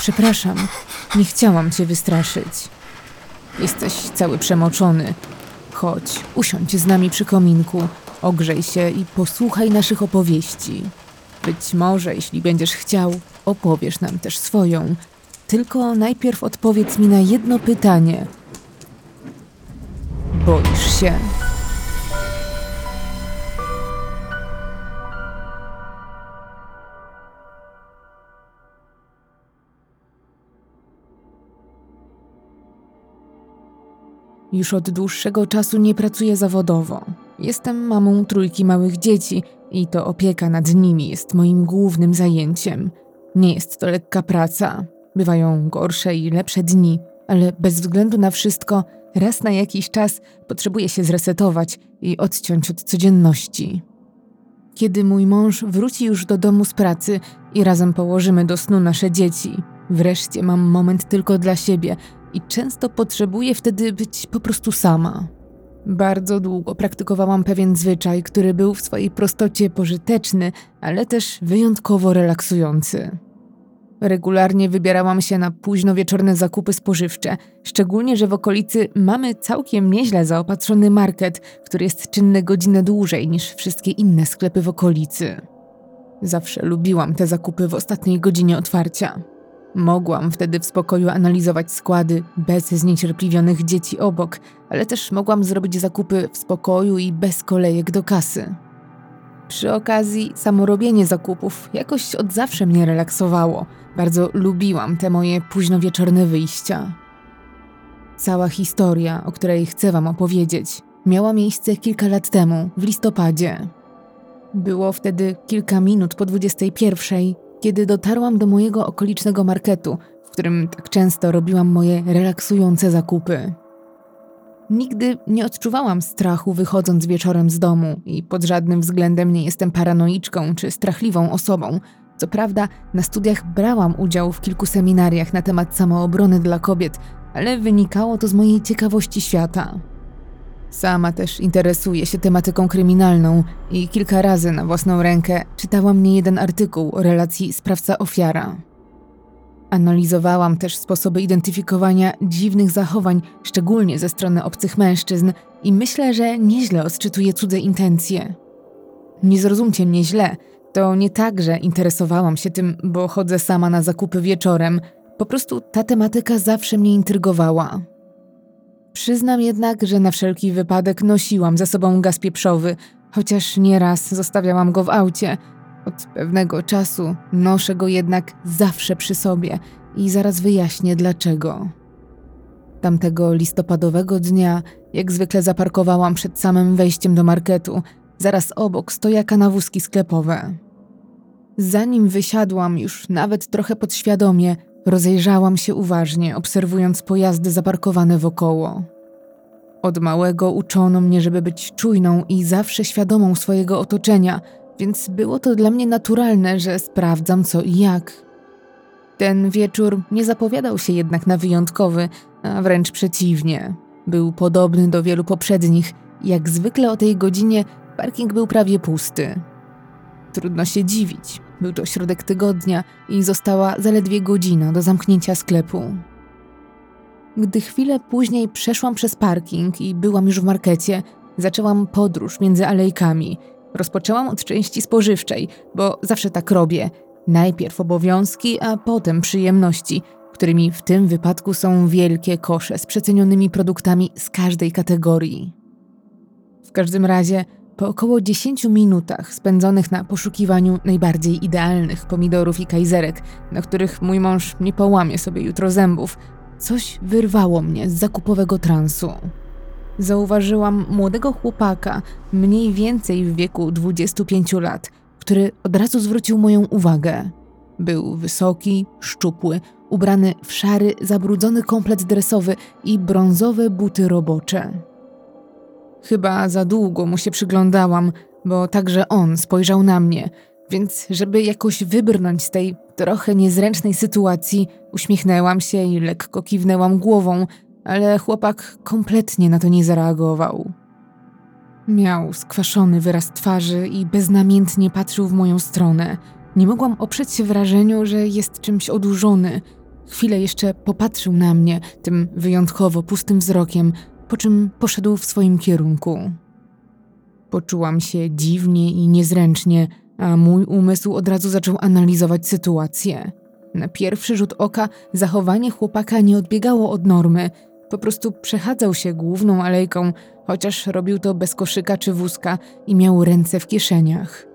Przepraszam, nie chciałam cię wystraszyć. Jesteś cały przemoczony. Chodź, usiądź z nami przy kominku, ogrzej się i posłuchaj naszych opowieści. Być może, jeśli będziesz chciał, opowiesz nam też swoją. Tylko najpierw odpowiedz mi na jedno pytanie. Boisz się? Już od dłuższego czasu nie pracuję zawodowo. Jestem mamą trójki małych dzieci i to opieka nad nimi jest moim głównym zajęciem. Nie jest to lekka praca. Bywają gorsze i lepsze dni, ale bez względu na wszystko, raz na jakiś czas potrzebuję się zresetować i odciąć od codzienności. Kiedy mój mąż wróci już do domu z pracy i razem położymy do snu nasze dzieci, wreszcie mam moment tylko dla siebie i często potrzebuję wtedy być po prostu sama. Bardzo długo praktykowałam pewien zwyczaj, który był w swojej prostocie pożyteczny, ale też wyjątkowo relaksujący. Regularnie wybierałam się na późno wieczorne zakupy spożywcze, szczególnie, że w okolicy mamy całkiem nieźle zaopatrzony market, który jest czynny godzinę dłużej niż wszystkie inne sklepy w okolicy. Zawsze lubiłam te zakupy w ostatniej godzinie otwarcia. Mogłam wtedy w spokoju analizować składy bez zniecierpliwionych dzieci obok, ale też mogłam zrobić zakupy w spokoju i bez kolejek do kasy. Przy okazji, samo robienie zakupów jakoś od zawsze mnie relaksowało. Bardzo lubiłam te moje późnowieczorne wyjścia. Cała historia, o której chcę Wam opowiedzieć, miała miejsce kilka lat temu, w listopadzie. Było wtedy kilka minut po 21, kiedy dotarłam do mojego okolicznego marketu, w którym tak często robiłam moje relaksujące zakupy. Nigdy nie odczuwałam strachu wychodząc wieczorem z domu i pod żadnym względem nie jestem paranoiczką czy strachliwą osobą. Co prawda, na studiach brałam udział w kilku seminariach na temat samoobrony dla kobiet, ale wynikało to z mojej ciekawości świata. Sama też interesuję się tematyką kryminalną i kilka razy na własną rękę czytałam niejeden artykuł o relacji sprawca-ofiara. Analizowałam też sposoby identyfikowania dziwnych zachowań, szczególnie ze strony obcych mężczyzn, i myślę, że nieźle odczytuję cudze intencje. Nie zrozumcie mnie źle, to nie tak, że interesowałam się tym, bo chodzę sama na zakupy wieczorem. Po prostu ta tematyka zawsze mnie intrygowała. Przyznam jednak, że na wszelki wypadek nosiłam ze sobą gaz pieprzowy, chociaż nieraz zostawiałam go w aucie. Od pewnego czasu noszę go jednak zawsze przy sobie i zaraz wyjaśnię dlaczego. Tamtego listopadowego dnia, jak zwykle zaparkowałam przed samym wejściem do marketu, zaraz obok stojaka na wózki sklepowe. Zanim wysiadłam już nawet trochę podświadomie, Rozejrzałam się uważnie, obserwując pojazdy zaparkowane wokoło. Od małego uczono mnie, żeby być czujną i zawsze świadomą swojego otoczenia, więc było to dla mnie naturalne, że sprawdzam co i jak. Ten wieczór nie zapowiadał się jednak na wyjątkowy, a wręcz przeciwnie. Był podobny do wielu poprzednich. Jak zwykle o tej godzinie parking był prawie pusty. Trudno się dziwić. Był to środek tygodnia i została zaledwie godzina do zamknięcia sklepu. Gdy chwilę później przeszłam przez parking i byłam już w markecie, zaczęłam podróż między alejkami. Rozpoczęłam od części spożywczej, bo zawsze tak robię. Najpierw obowiązki, a potem przyjemności, którymi w tym wypadku są wielkie kosze z przecenionymi produktami z każdej kategorii. W każdym razie po około 10 minutach spędzonych na poszukiwaniu najbardziej idealnych pomidorów i kajzerek, na których mój mąż nie połamie sobie jutro zębów, coś wyrwało mnie z zakupowego transu. Zauważyłam młodego chłopaka, mniej więcej w wieku 25 lat, który od razu zwrócił moją uwagę. Był wysoki, szczupły, ubrany w szary, zabrudzony komplet dresowy i brązowe buty robocze. Chyba za długo mu się przyglądałam, bo także on spojrzał na mnie, więc żeby jakoś wybrnąć z tej trochę niezręcznej sytuacji, uśmiechnęłam się i lekko kiwnęłam głową, ale chłopak kompletnie na to nie zareagował. Miał skwaszony wyraz twarzy i beznamiętnie patrzył w moją stronę. Nie mogłam oprzeć się wrażeniu, że jest czymś odurzony. Chwilę jeszcze popatrzył na mnie tym wyjątkowo pustym wzrokiem, po czym poszedł w swoim kierunku. Poczułam się dziwnie i niezręcznie, a mój umysł od razu zaczął analizować sytuację. Na pierwszy rzut oka zachowanie chłopaka nie odbiegało od normy. Po prostu przechadzał się główną alejką, chociaż robił to bez koszyka czy wózka i miał ręce w kieszeniach.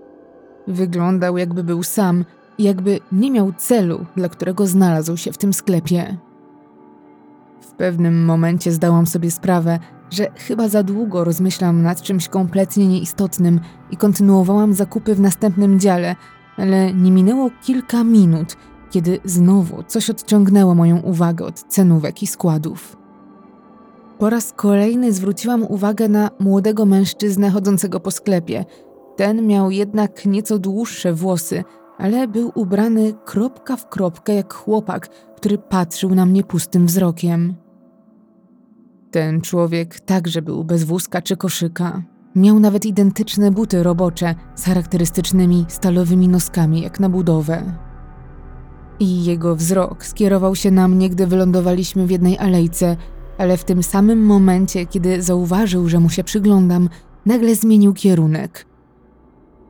Wyglądał jakby był sam jakby nie miał celu, dla którego znalazł się w tym sklepie. W pewnym momencie zdałam sobie sprawę, że chyba za długo rozmyślam nad czymś kompletnie nieistotnym i kontynuowałam zakupy w następnym dziale, ale nie minęło kilka minut, kiedy znowu coś odciągnęło moją uwagę od cenówek i składów. Po raz kolejny zwróciłam uwagę na młodego mężczyznę chodzącego po sklepie. Ten miał jednak nieco dłuższe włosy, ale był ubrany kropka w kropkę jak chłopak, który patrzył na mnie pustym wzrokiem. Ten człowiek także był bez wózka czy koszyka. Miał nawet identyczne buty robocze z charakterystycznymi stalowymi noskami jak na budowę. I jego wzrok skierował się na mnie, gdy wylądowaliśmy w jednej alejce, ale w tym samym momencie, kiedy zauważył, że mu się przyglądam, nagle zmienił kierunek.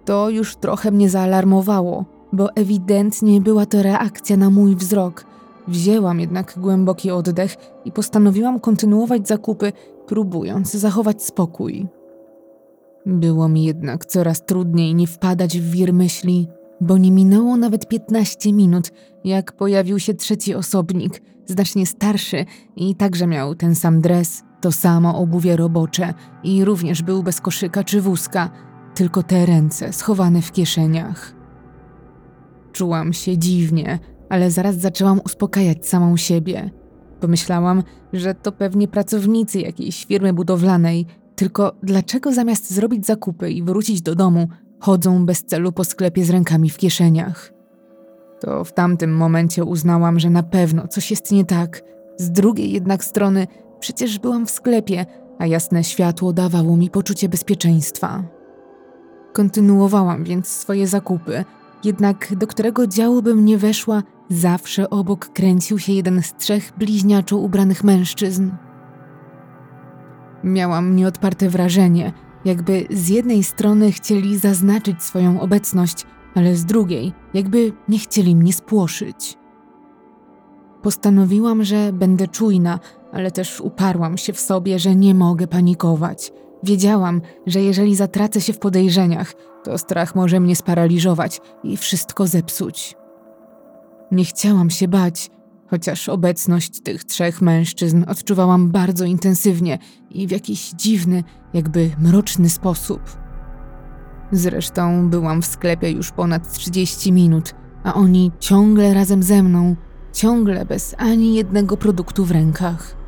To już trochę mnie zaalarmowało, bo ewidentnie była to reakcja na mój wzrok. Wzięłam jednak głęboki oddech i postanowiłam kontynuować zakupy, próbując zachować spokój. Było mi jednak coraz trudniej nie wpadać w wir myśli, bo nie minęło nawet 15 minut, jak pojawił się trzeci osobnik, znacznie starszy i także miał ten sam dres, to samo obuwie robocze i również był bez koszyka czy wózka, tylko te ręce schowane w kieszeniach. Czułam się dziwnie, ale zaraz zaczęłam uspokajać samą siebie. Pomyślałam, że to pewnie pracownicy jakiejś firmy budowlanej, tylko dlaczego zamiast zrobić zakupy i wrócić do domu, chodzą bez celu po sklepie z rękami w kieszeniach? To w tamtym momencie uznałam, że na pewno coś jest nie tak. Z drugiej jednak strony przecież byłam w sklepie, a jasne światło dawało mi poczucie bezpieczeństwa. Kontynuowałam więc swoje zakupy, jednak do którego działu bym nie weszła, zawsze obok kręcił się jeden z trzech bliźniaczo ubranych mężczyzn. Miałam nieodparte wrażenie, jakby z jednej strony chcieli zaznaczyć swoją obecność, ale z drugiej, jakby nie chcieli mnie spłoszyć. Postanowiłam, że będę czujna, ale też uparłam się w sobie, że nie mogę panikować. Wiedziałam, że jeżeli zatracę się w podejrzeniach, to strach może mnie sparaliżować i wszystko zepsuć. Nie chciałam się bać, chociaż obecność tych trzech mężczyzn odczuwałam bardzo intensywnie i w jakiś dziwny, jakby mroczny sposób. Zresztą byłam w sklepie już ponad 30 minut, a oni ciągle razem ze mną, ciągle bez ani jednego produktu w rękach.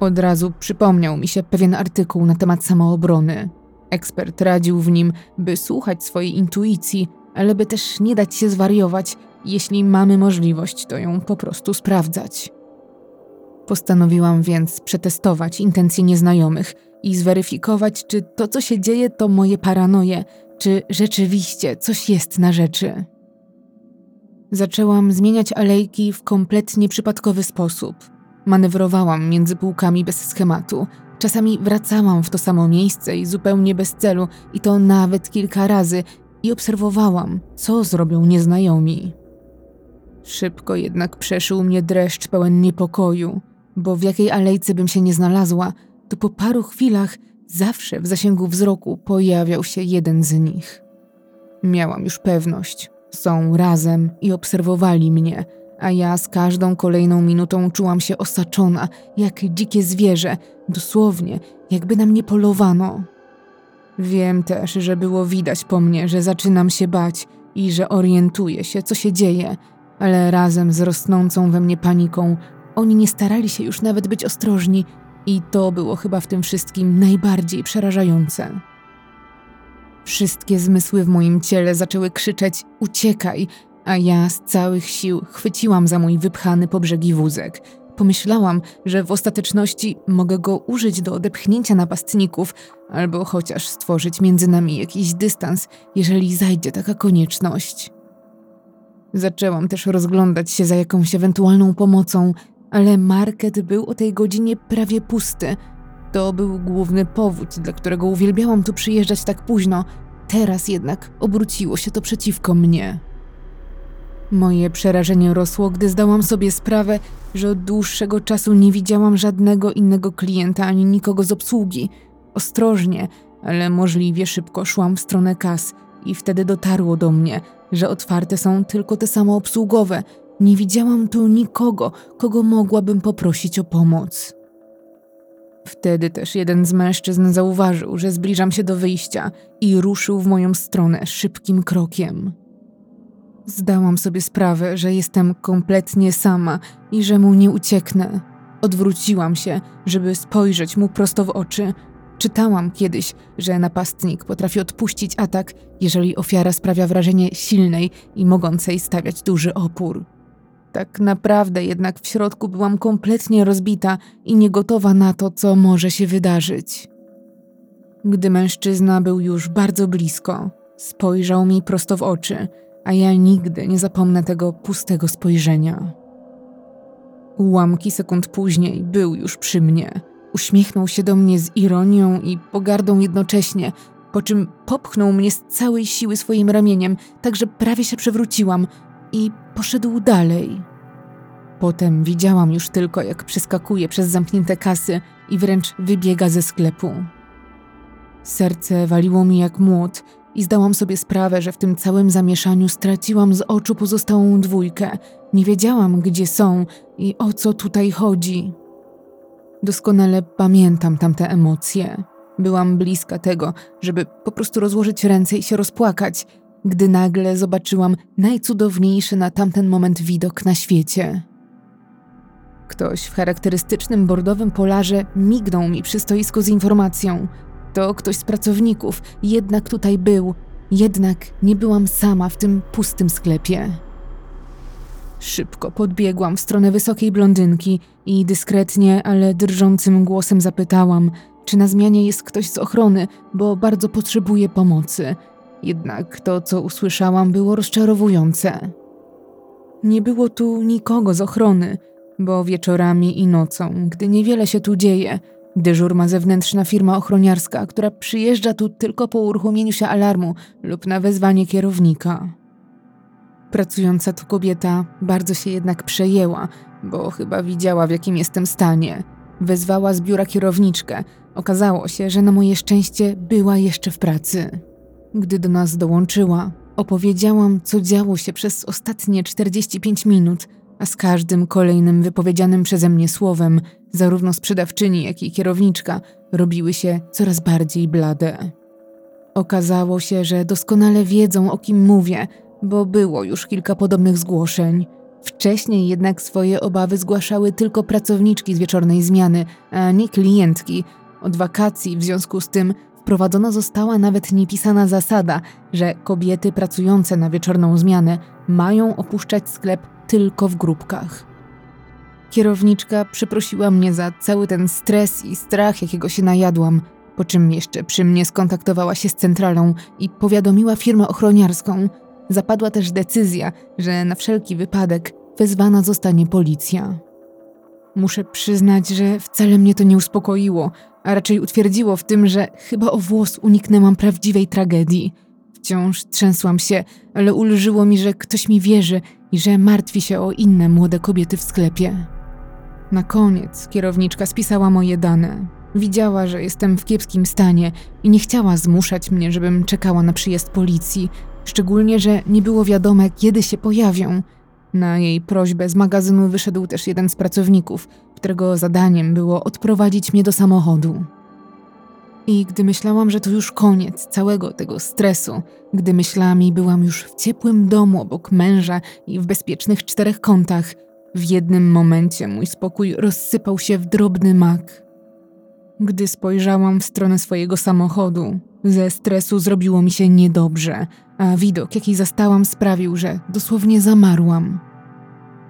Od razu przypomniał mi się pewien artykuł na temat samoobrony. Ekspert radził w nim, by słuchać swojej intuicji, ale by też nie dać się zwariować, jeśli mamy możliwość, to ją po prostu sprawdzać. Postanowiłam więc przetestować intencje nieznajomych i zweryfikować, czy to, co się dzieje, to moje paranoje, czy rzeczywiście coś jest na rzeczy. Zaczęłam zmieniać alejki w kompletnie przypadkowy sposób. Manewrowałam między półkami bez schematu. Czasami wracałam w to samo miejsce i zupełnie bez celu, i to nawet kilka razy, i obserwowałam, co zrobią nieznajomi. Szybko jednak przeszył mnie dreszcz pełen niepokoju, bo w jakiej alejce bym się nie znalazła, to po paru chwilach zawsze w zasięgu wzroku pojawiał się jeden z nich. Miałam już pewność, są razem i obserwowali mnie, a ja z każdą kolejną minutą czułam się osaczona, jak dzikie zwierzę, dosłownie, jakby na mnie polowano. Wiem też, że było widać po mnie, że zaczynam się bać i że orientuję się, co się dzieje, ale razem z rosnącą we mnie paniką, oni nie starali się już nawet być ostrożni, i to było chyba w tym wszystkim najbardziej przerażające. Wszystkie zmysły w moim ciele zaczęły krzyczeć: Uciekaj! A ja z całych sił chwyciłam za mój wypchany po brzegi wózek. Pomyślałam, że w ostateczności mogę go użyć do odepchnięcia napastników, albo chociaż stworzyć między nami jakiś dystans, jeżeli zajdzie taka konieczność. Zaczęłam też rozglądać się za jakąś ewentualną pomocą, ale market był o tej godzinie prawie pusty. To był główny powód, dla którego uwielbiałam tu przyjeżdżać tak późno. Teraz jednak obróciło się to przeciwko mnie. Moje przerażenie rosło, gdy zdałam sobie sprawę, że od dłuższego czasu nie widziałam żadnego innego klienta ani nikogo z obsługi. Ostrożnie, ale możliwie szybko szłam w stronę kas i wtedy dotarło do mnie, że otwarte są tylko te samoobsługowe. Nie widziałam tu nikogo, kogo mogłabym poprosić o pomoc. Wtedy też jeden z mężczyzn zauważył, że zbliżam się do wyjścia i ruszył w moją stronę szybkim krokiem. Zdałam sobie sprawę, że jestem kompletnie sama i że mu nie ucieknę. Odwróciłam się, żeby spojrzeć mu prosto w oczy. Czytałam kiedyś, że napastnik potrafi odpuścić atak, jeżeli ofiara sprawia wrażenie silnej i mogącej stawiać duży opór. Tak naprawdę jednak w środku byłam kompletnie rozbita i niegotowa na to, co może się wydarzyć. Gdy mężczyzna był już bardzo blisko, spojrzał mi prosto w oczy, a ja nigdy nie zapomnę tego pustego spojrzenia. Ułamki sekund później był już przy mnie. Uśmiechnął się do mnie z ironią i pogardą jednocześnie, po czym popchnął mnie z całej siły swoim ramieniem, tak że prawie się przewróciłam i poszedł dalej. Potem widziałam już tylko, jak przeskakuje przez zamknięte kasy i wręcz wybiega ze sklepu. Serce waliło mi jak młot i zdałam sobie sprawę, że w tym całym zamieszaniu straciłam z oczu pozostałą dwójkę. Nie wiedziałam, gdzie są i o co tutaj chodzi. Doskonale pamiętam tamte emocje. Byłam bliska tego, żeby po prostu rozłożyć ręce i się rozpłakać, gdy nagle zobaczyłam najcudowniejszy na tamten moment widok na świecie. Ktoś w charakterystycznym bordowym polarze mignął mi przy stoisku z informacją. To ktoś z pracowników, jednak tutaj był, jednak nie byłam sama w tym pustym sklepie. Szybko podbiegłam w stronę wysokiej blondynki i dyskretnie, ale drżącym głosem zapytałam, czy na zmianie jest ktoś z ochrony, bo bardzo potrzebuję pomocy. Jednak to, co usłyszałam, było rozczarowujące. Nie było tu nikogo z ochrony, bo wieczorami i nocą, gdy niewiele się tu dzieje, dyżur ma zewnętrzna firma ochroniarska, która przyjeżdża tu tylko po uruchomieniu się alarmu lub na wezwanie kierownika. Pracująca tu kobieta bardzo się jednak przejęła, bo chyba widziała, w jakim jestem stanie. Wezwała z biura kierowniczkę. Okazało się, że na moje szczęście była jeszcze w pracy. Gdy do nas dołączyła, opowiedziałam, co działo się przez ostatnie 45 minut, a z każdym kolejnym wypowiedzianym przeze mnie słowem, zarówno sprzedawczyni, jak i kierowniczka robiły się coraz bardziej blade. Okazało się, że doskonale wiedzą, o kim mówię, bo było już kilka podobnych zgłoszeń. Wcześniej jednak swoje obawy zgłaszały tylko pracowniczki z wieczornej zmiany, a nie klientki. Od wakacji w związku z tym wprowadzona została nawet niepisana zasada, że kobiety pracujące na wieczorną zmianę mają opuszczać sklep tylko w grupkach. Kierowniczka przeprosiła mnie za cały ten stres i strach, jakiego się najadłam, po czym jeszcze przy mnie skontaktowała się z centralą i powiadomiła firmę ochroniarską. Zapadła też decyzja, że na wszelki wypadek wezwana zostanie policja. Muszę przyznać, że wcale mnie to nie uspokoiło, a raczej utwierdziło w tym, że chyba o włos uniknęłam prawdziwej tragedii. Wciąż trzęsłam się, ale ulżyło mi, że ktoś mi wierzy i że martwi się o inne młode kobiety w sklepie. Na koniec kierowniczka spisała moje dane. Widziała, że jestem w kiepskim stanie i nie chciała zmuszać mnie, żebym czekała na przyjazd policji, szczególnie, że nie było wiadomo, kiedy się pojawią. Na jej prośbę z magazynu wyszedł też jeden z pracowników, którego zadaniem było odprowadzić mnie do samochodu. I gdy myślałam, że to już koniec całego tego stresu, gdy myślami byłam już w ciepłym domu obok męża i w bezpiecznych czterech kątach, w jednym momencie mój spokój rozsypał się w drobny mak. Gdy spojrzałam w stronę swojego samochodu, ze stresu zrobiło mi się niedobrze, a widok, jaki zastałam, sprawił, że dosłownie zamarłam.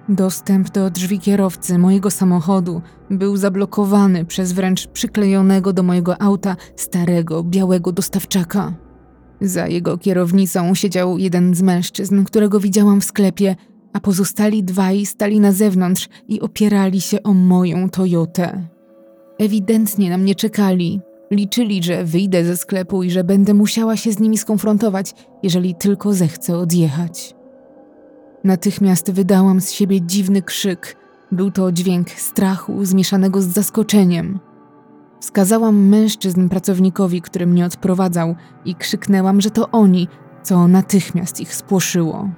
Dostęp do drzwi kierowcy mojego samochodu był zablokowany przez wręcz przyklejonego do mojego auta starego, białego dostawczaka. Za jego kierownicą siedział jeden z mężczyzn, którego widziałam w sklepie, a pozostali dwaj stali na zewnątrz i opierali się o moją Toyotę. Ewidentnie na mnie czekali. Liczyli, że wyjdę ze sklepu i że będę musiała się z nimi skonfrontować, jeżeli tylko zechcę odjechać. Natychmiast wydałam z siebie dziwny krzyk. Był to dźwięk strachu zmieszanego z zaskoczeniem. Wskazałam mężczyzn pracownikowi, który mnie odprowadzał, i krzyknęłam, że to oni, co natychmiast ich spłoszyło.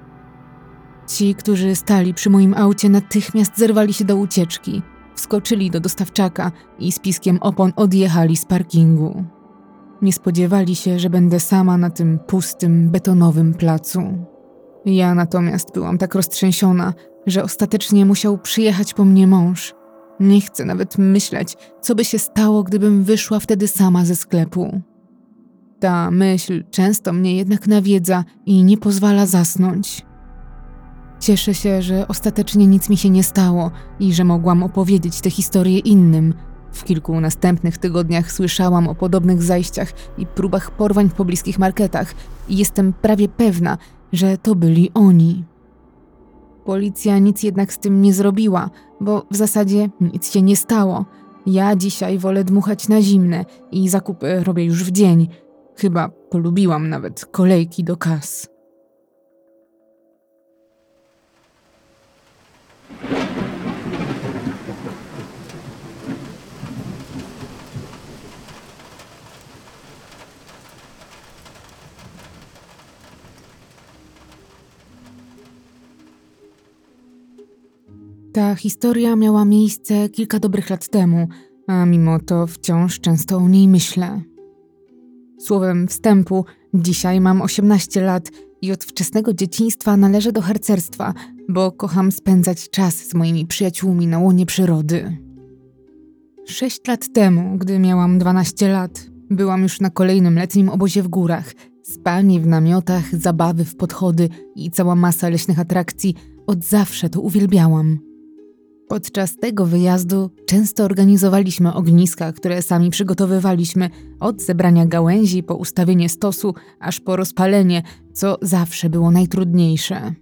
Ci, którzy stali przy moim aucie, natychmiast zerwali się do ucieczki, wskoczyli do dostawczaka i z piskiem opon odjechali z parkingu. Nie spodziewali się, że będę sama na tym pustym, betonowym placu. Ja natomiast byłam tak roztrzęsiona, że ostatecznie musiał przyjechać po mnie mąż. Nie chcę nawet myśleć, co by się stało, gdybym wyszła wtedy sama ze sklepu. Ta myśl często mnie jednak nawiedza i nie pozwala zasnąć. Cieszę się, że ostatecznie nic mi się nie stało i że mogłam opowiedzieć tę historię innym. W kilku następnych tygodniach słyszałam o podobnych zajściach i próbach porwań w pobliskich marketach i jestem prawie pewna, że to byli oni. Policja nic jednak z tym nie zrobiła, bo w zasadzie nic się nie stało. Ja dzisiaj wolę dmuchać na zimne i zakupy robię już w dzień. Chyba polubiłam nawet kolejki do kas. Ta historia miała miejsce kilka dobrych lat temu, a mimo to wciąż często o niej myślę. Słowem wstępu, dzisiaj mam 18 lat i od wczesnego dzieciństwa należę do harcerstwa, bo kocham spędzać czas z moimi przyjaciółmi na łonie przyrody. Sześć lat temu, gdy miałam 12 lat, byłam już na kolejnym letnim obozie w górach. Spanie w namiotach, zabawy w podchody i cała masa leśnych atrakcji. Od zawsze to uwielbiałam. Podczas tego wyjazdu często organizowaliśmy ogniska, które sami przygotowywaliśmy, od zebrania gałęzi po ustawienie stosu, aż po rozpalenie, co zawsze było najtrudniejsze.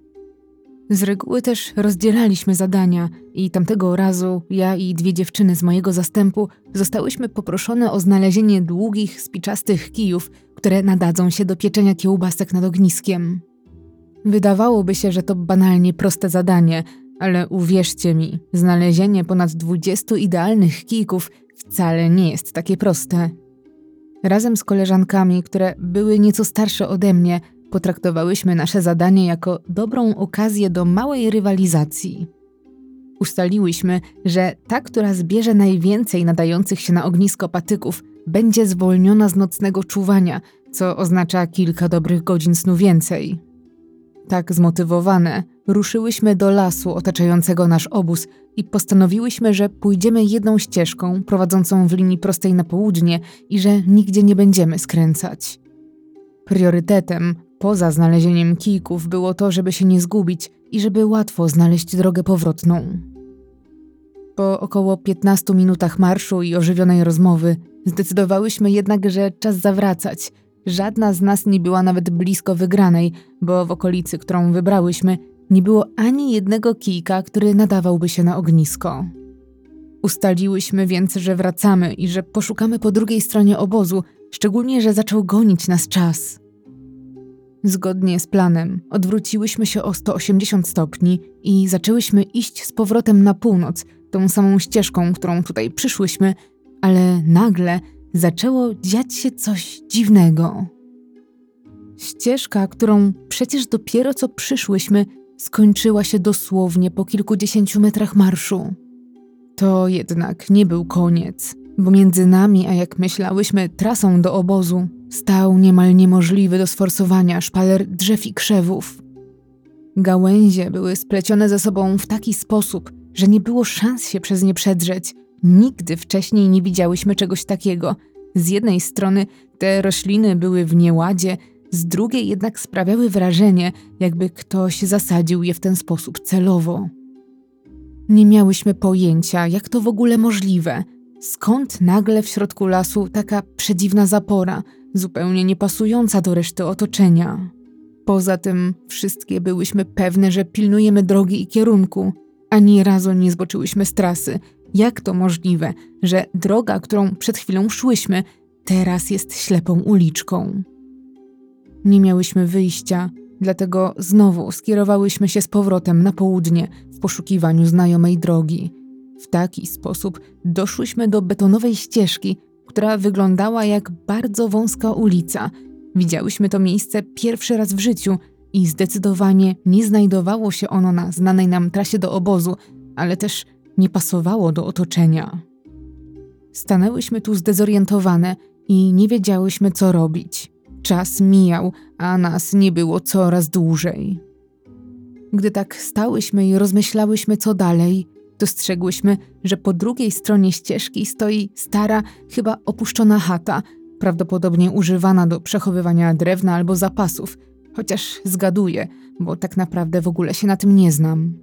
Z reguły też rozdzielaliśmy zadania i tamtego razu ja i dwie dziewczyny z mojego zastępu zostałyśmy poproszone o znalezienie długich, spiczastych kijów, które nadadzą się do pieczenia kiełbasek nad ogniskiem. Wydawałoby się, że to banalnie proste zadanie, ale uwierzcie mi, znalezienie ponad 20 idealnych kijków wcale nie jest takie proste. Razem z koleżankami, które były nieco starsze ode mnie, potraktowałyśmy nasze zadanie jako dobrą okazję do małej rywalizacji. Ustaliłyśmy, że ta, która zbierze najwięcej nadających się na ognisko patyków, będzie zwolniona z nocnego czuwania, co oznacza kilka dobrych godzin snu więcej. Tak zmotywowane, ruszyłyśmy do lasu otaczającego nasz obóz i postanowiłyśmy, że pójdziemy jedną ścieżką prowadzącą w linii prostej na południe i że nigdzie nie będziemy skręcać. Priorytetem, poza znalezieniem kijków, było to, żeby się nie zgubić i żeby łatwo znaleźć drogę powrotną. Po około 15 minutach marszu i ożywionej rozmowy, zdecydowałyśmy jednak, że czas zawracać. Żadna z nas nie była nawet blisko wygranej, bo w okolicy, którą wybrałyśmy, nie było ani jednego kijka, który nadawałby się na ognisko. Ustaliłyśmy więc, że wracamy i że poszukamy po drugiej stronie obozu, szczególnie, że zaczął gonić nas czas. Zgodnie z planem odwróciłyśmy się o 180 stopni i zaczęłyśmy iść z powrotem na północ, tą samą ścieżką, którą tutaj przyszłyśmy, ale nagle zaczęło dziać się coś dziwnego. Ścieżka, którą przecież dopiero co przyszłyśmy, skończyła się dosłownie po kilkudziesięciu metrach marszu. To jednak nie był koniec, bo między nami, a jak myślałyśmy, trasą do obozu, stał niemal niemożliwy do sforsowania szpaler drzew i krzewów. Gałęzie były splecione ze sobą w taki sposób, że nie było szans się przez nie przedrzeć. Nigdy wcześniej nie widziałyśmy czegoś takiego. Z jednej strony te rośliny były w nieładzie, z drugiej jednak sprawiały wrażenie, jakby ktoś zasadził je w ten sposób celowo. Nie miałyśmy pojęcia, jak to w ogóle możliwe. Skąd nagle w środku lasu taka przedziwna zapora, zupełnie niepasująca do reszty otoczenia. Poza tym wszystkie byłyśmy pewne, że pilnujemy drogi i kierunku. Ani razu nie zboczyłyśmy z trasy. Jak to możliwe, że droga, którą przed chwilą szłyśmy, teraz jest ślepą uliczką? Nie miałyśmy wyjścia, dlatego znowu skierowałyśmy się z powrotem na południe w poszukiwaniu znajomej drogi. W taki sposób doszłyśmy do betonowej ścieżki, która wyglądała jak bardzo wąska ulica. Widziałyśmy to miejsce pierwszy raz w życiu i zdecydowanie nie znajdowało się ono na znanej nam trasie do obozu, ale też nie pasowało do otoczenia. Stanęłyśmy tu zdezorientowane i nie wiedziałyśmy, co robić. Czas mijał, a nas nie było coraz dłużej. Gdy tak stałyśmy i rozmyślałyśmy, co dalej, dostrzegłyśmy, że po drugiej stronie ścieżki stoi stara, chyba opuszczona chata, prawdopodobnie używana do przechowywania drewna albo zapasów, chociaż zgaduję, bo tak naprawdę w ogóle się na tym nie znam.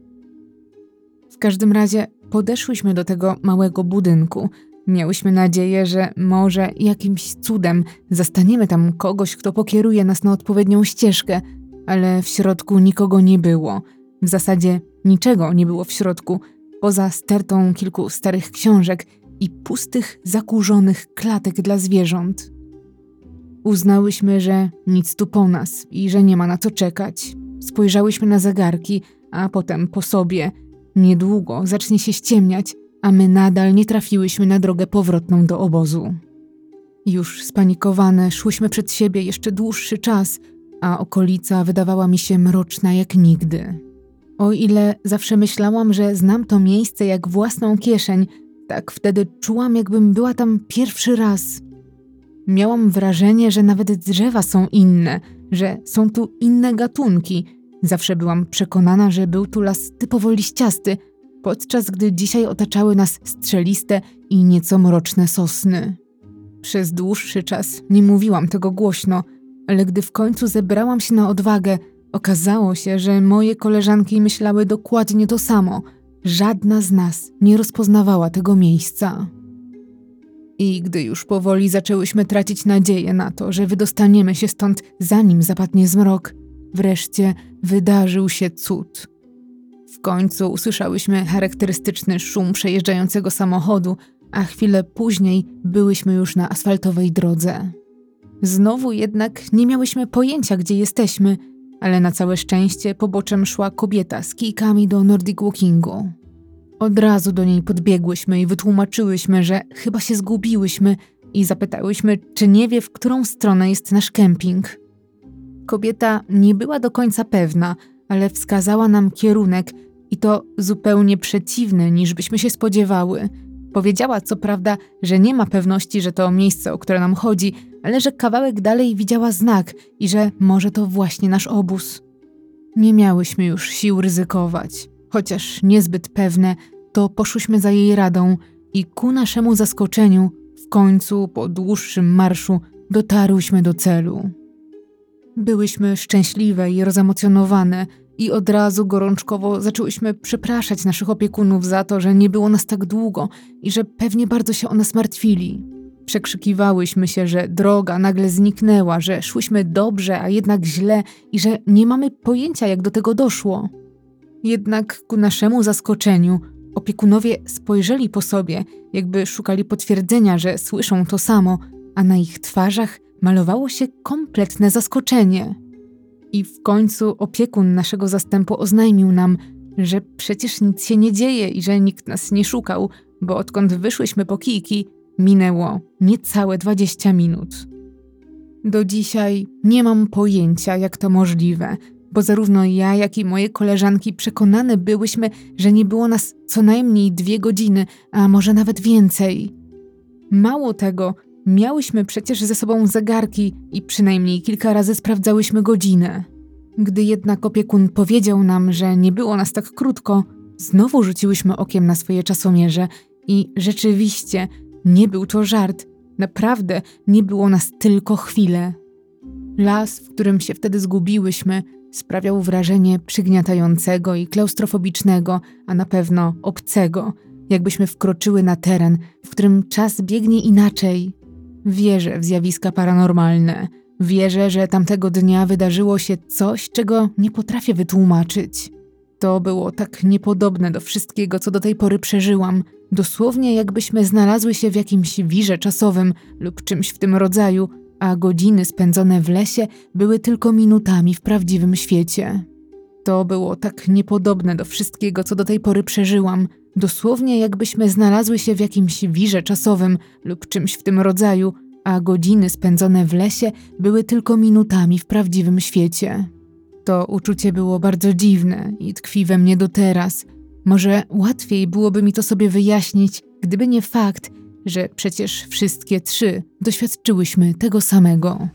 W każdym razie podeszłyśmy do tego małego budynku. Miałyśmy nadzieję, że może jakimś cudem zastaniemy tam kogoś, kto pokieruje nas na odpowiednią ścieżkę, ale w środku nikogo nie było. W zasadzie niczego nie było w środku, poza stertą kilku starych książek i pustych, zakurzonych klatek dla zwierząt. Uznałyśmy, że nic tu po nas i że nie ma na co czekać. Spojrzałyśmy na zegarki, a potem po sobie. Niedługo zacznie się ściemniać, a my nadal nie trafiłyśmy na drogę powrotną do obozu. Już spanikowane szłyśmy przed siebie jeszcze dłuższy czas, a okolica wydawała mi się mroczna jak nigdy. O ile zawsze myślałam, że znam to miejsce jak własną kieszeń, tak wtedy czułam, jakbym była tam pierwszy raz. Miałam wrażenie, że nawet drzewa są inne, że są tu inne gatunki. Zawsze byłam przekonana, że był tu las typowo liściasty, podczas gdy dzisiaj otaczały nas strzeliste i nieco mroczne sosny. Przez dłuższy czas nie mówiłam tego głośno, ale gdy w końcu zebrałam się na odwagę, Okazało się, że moje koleżanki myślały dokładnie to samo. Żadna z nas nie rozpoznawała tego miejsca. I gdy już powoli zaczęłyśmy tracić nadzieję na to, że wydostaniemy się stąd zanim zapadnie zmrok, wreszcie wydarzył się cud. W końcu usłyszałyśmy charakterystyczny szum przejeżdżającego samochodu, a chwilę później byłyśmy już na asfaltowej drodze. Znowu jednak nie miałyśmy pojęcia, gdzie jesteśmy – ale na całe szczęście poboczem szła kobieta z kijkami do Nordic Walkingu. Od razu do niej podbiegłyśmy i wytłumaczyłyśmy, że chyba się zgubiłyśmy i zapytałyśmy, czy nie wie, w którą stronę jest nasz kemping. Kobieta nie była do końca pewna, ale wskazała nam kierunek i to zupełnie przeciwny niż byśmy się spodziewały. Powiedziała co prawda, że nie ma pewności, że to miejsce, o które nam chodzi, ale że kawałek dalej widziała znak i że może to właśnie nasz obóz. Nie miałyśmy już sił ryzykować, chociaż niezbyt pewne, to poszłyśmy za jej radą i ku naszemu zaskoczeniu, w końcu po dłuższym marszu, dotarłyśmy do celu. Byłyśmy szczęśliwe i rozemocjonowane i od razu gorączkowo zaczęłyśmy przepraszać naszych opiekunów za to, że nie było nas tak długo i że pewnie bardzo się o nas martwili. Przekrzykiwałyśmy się, że droga nagle zniknęła, że szłyśmy dobrze, a jednak źle i że nie mamy pojęcia, jak do tego doszło. Jednak ku naszemu zaskoczeniu opiekunowie spojrzeli po sobie, jakby szukali potwierdzenia, że słyszą to samo, a na ich twarzach malowało się kompletne zaskoczenie. I w końcu opiekun naszego zastępu oznajmił nam, że przecież nic się nie dzieje i że nikt nas nie szukał, bo odkąd wyszłyśmy po kijki, minęło niecałe 20 minut. Do dzisiaj nie mam pojęcia, jak to możliwe, bo zarówno ja, jak i moje koleżanki przekonane byłyśmy, że nie było nas co najmniej dwie godziny, a może nawet więcej. Mało tego, Miałyśmy przecież ze sobą zegarki i przynajmniej kilka razy sprawdzałyśmy godzinę. Gdy jednak opiekun powiedział nam, że nie było nas tak krótko, znowu rzuciłyśmy okiem na swoje czasomierze i rzeczywiście nie był to żart. Naprawdę nie było nas tylko chwilę. Las, w którym się wtedy zgubiłyśmy, sprawiał wrażenie przygniatającego i klaustrofobicznego, a na pewno obcego, jakbyśmy wkroczyły na teren, w którym czas biegnie inaczej. Wierzę w zjawiska paranormalne. Wierzę, że tamtego dnia wydarzyło się coś, czego nie potrafię wytłumaczyć. To było tak niepodobne do wszystkiego, co do tej pory przeżyłam. Dosłownie jakbyśmy znalazły się w jakimś wirze czasowym lub czymś w tym rodzaju, a godziny spędzone w lesie były tylko minutami w prawdziwym świecie. To było tak niepodobne do wszystkiego, co do tej pory przeżyłam. Dosłownie jakbyśmy znalazły się w jakimś wirze czasowym lub czymś w tym rodzaju, a godziny spędzone w lesie były tylko minutami w prawdziwym świecie. To uczucie było bardzo dziwne i tkwi we mnie do teraz. Może łatwiej byłoby mi to sobie wyjaśnić, gdyby nie fakt, że przecież wszystkie trzy doświadczyłyśmy tego samego.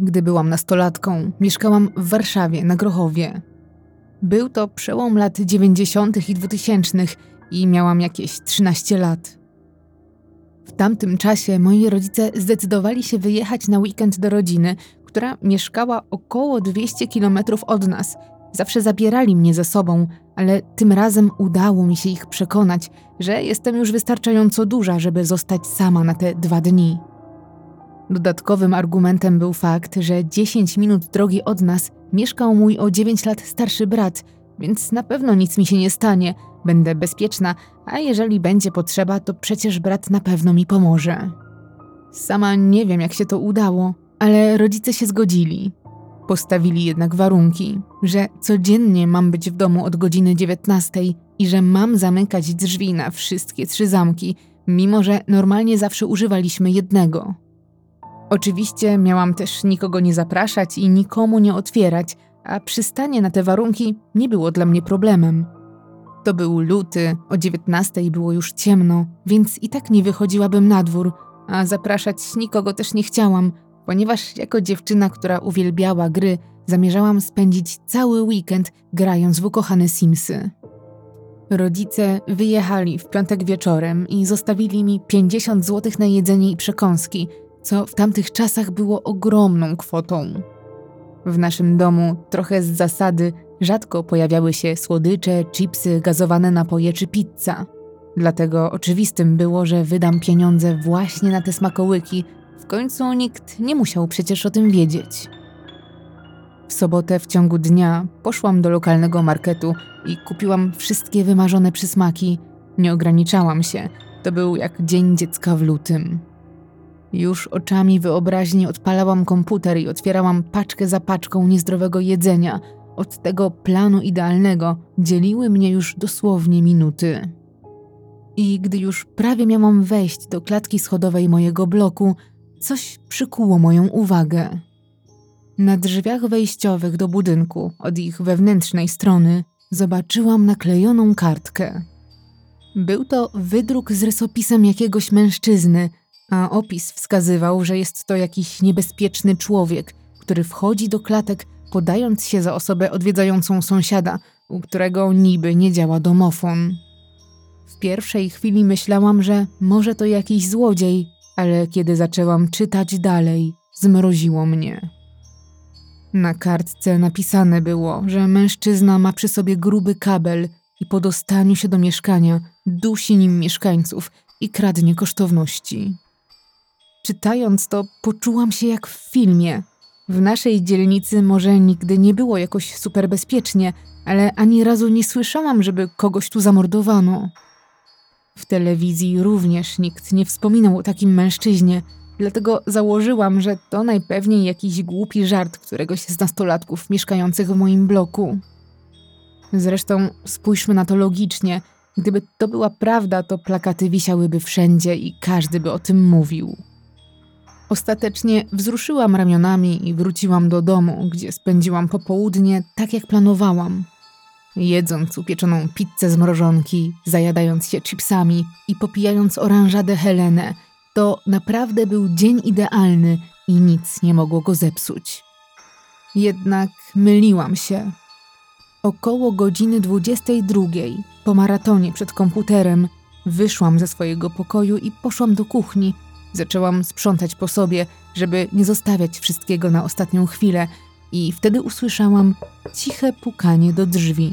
Gdy byłam nastolatką, mieszkałam w Warszawie na Grochowie. Był to przełom lat 90. i 2000 i miałam jakieś 13 lat. W tamtym czasie moi rodzice zdecydowali się wyjechać na weekend do rodziny, która mieszkała około 200 kilometrów od nas. Zawsze zabierali mnie ze sobą, ale tym razem udało mi się ich przekonać, że jestem już wystarczająco duża, żeby zostać sama na te dwa dni. Dodatkowym argumentem był fakt, że 10 minut drogi od nas mieszkał mój o 9 lat starszy brat, więc na pewno nic mi się nie stanie, będę bezpieczna, a jeżeli będzie potrzeba, to przecież brat na pewno mi pomoże. Sama nie wiem, jak się to udało, ale rodzice się zgodzili. Postawili jednak warunki, że codziennie mam być w domu od godziny 19 i że mam zamykać drzwi na wszystkie trzy zamki, mimo że normalnie zawsze używaliśmy jednego. Oczywiście miałam też nikogo nie zapraszać i nikomu nie otwierać, a przystanie na te warunki nie było dla mnie problemem. To był luty, o dziewiętnastej było już ciemno, więc i tak nie wychodziłabym na dwór, a zapraszać nikogo też nie chciałam, ponieważ jako dziewczyna, która uwielbiała gry, zamierzałam spędzić cały weekend grając w ukochane Simsy. Rodzice wyjechali w piątek wieczorem i zostawili mi 50 zł na jedzenie i przekąski, co w tamtych czasach było ogromną kwotą. W naszym domu, trochę z zasady, rzadko pojawiały się słodycze, chipsy, gazowane napoje czy pizza. Dlatego oczywistym było, że wydam pieniądze właśnie na te smakołyki. W końcu nikt nie musiał przecież o tym wiedzieć. W sobotę w ciągu dnia poszłam do lokalnego marketu i kupiłam wszystkie wymarzone przysmaki. Nie ograniczałam się. To był jak dzień dziecka w lutym. Już oczami wyobraźni odpalałam komputer i otwierałam paczkę za paczką niezdrowego jedzenia. Od tego planu idealnego dzieliły mnie już dosłownie minuty. I gdy już prawie miałam wejść do klatki schodowej mojego bloku, coś przykuło moją uwagę. Na drzwiach wejściowych do budynku, od ich wewnętrznej strony, zobaczyłam naklejoną kartkę. Był to wydruk z rysopisem jakiegoś mężczyzny, a opis wskazywał, że jest to jakiś niebezpieczny człowiek, który wchodzi do klatek, podając się za osobę odwiedzającą sąsiada, u którego niby nie działa domofon. W pierwszej chwili myślałam, że może to jakiś złodziej, ale kiedy zaczęłam czytać dalej, zmroziło mnie. Na kartce napisane było, że mężczyzna ma przy sobie gruby kabel i po dostaniu się do mieszkania dusi nim mieszkańców i kradnie kosztowności. Czytając to, poczułam się jak w filmie. W naszej dzielnicy może nigdy nie było jakoś super bezpiecznie, ale ani razu nie słyszałam, żeby kogoś tu zamordowano. W telewizji również nikt nie wspominał o takim mężczyźnie, dlatego założyłam, że to najpewniej jakiś głupi żart któregoś z nastolatków mieszkających w moim bloku. Zresztą spójrzmy na to logicznie. Gdyby to była prawda, to plakaty wisiałyby wszędzie i każdy by o tym mówił. Ostatecznie wzruszyłam ramionami i wróciłam do domu, gdzie spędziłam popołudnie tak jak planowałam. Jedząc upieczoną pizzę z mrożonki, zajadając się chipsami i popijając oranżadę Helenę, to naprawdę był dzień idealny i nic nie mogło go zepsuć. Jednak myliłam się. Około godziny 22, po maratonie przed komputerem, wyszłam ze swojego pokoju i poszłam do kuchni, Zaczęłam sprzątać po sobie, żeby nie zostawiać wszystkiego na ostatnią chwilę, i wtedy usłyszałam ciche pukanie do drzwi.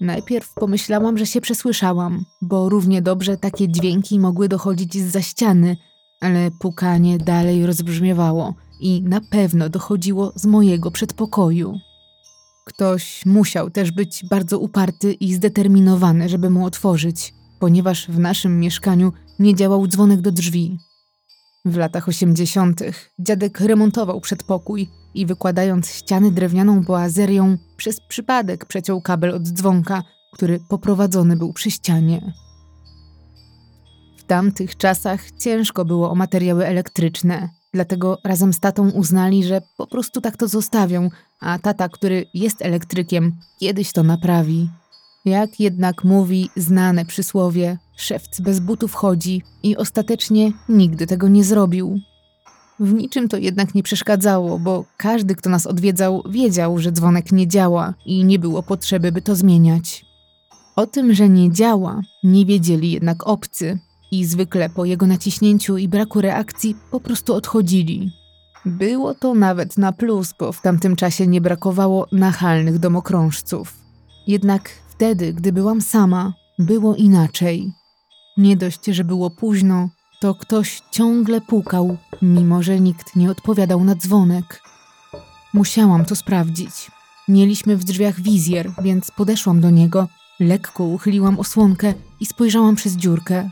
Najpierw pomyślałam, że się przesłyszałam, bo równie dobrze takie dźwięki mogły dochodzić z za ściany, ale pukanie dalej rozbrzmiewało i na pewno dochodziło z mojego przedpokoju. Ktoś musiał też być bardzo uparty i zdeterminowany, żeby mu otworzyć, ponieważ w naszym mieszkaniu nie działał dzwonek do drzwi. W latach osiemdziesiątych dziadek remontował przedpokój i wykładając ściany drewnianą boazerią, przez przypadek przeciął kabel od dzwonka, który poprowadzony był przy ścianie. W tamtych czasach ciężko było o materiały elektryczne, dlatego razem z tatą uznali, że po prostu tak to zostawią, a tata, który jest elektrykiem, kiedyś to naprawi. Jak jednak mówi znane przysłowie, szewc bez butów chodzi i ostatecznie nigdy tego nie zrobił. W niczym to jednak nie przeszkadzało, bo każdy, kto nas odwiedzał, wiedział, że dzwonek nie działa i nie było potrzeby, by to zmieniać. O tym, że nie działa, nie wiedzieli jednak obcy i zwykle po jego naciśnięciu i braku reakcji po prostu odchodzili. Było to nawet na plus, bo w tamtym czasie nie brakowało nachalnych domokrążców. Jednak wtedy, gdy byłam sama, było inaczej. Nie dość, że było późno, to ktoś ciągle pukał, mimo że nikt nie odpowiadał na dzwonek. Musiałam to sprawdzić. Mieliśmy w drzwiach wizjer, więc podeszłam do niego, lekko uchyliłam osłonkę i spojrzałam przez dziurkę.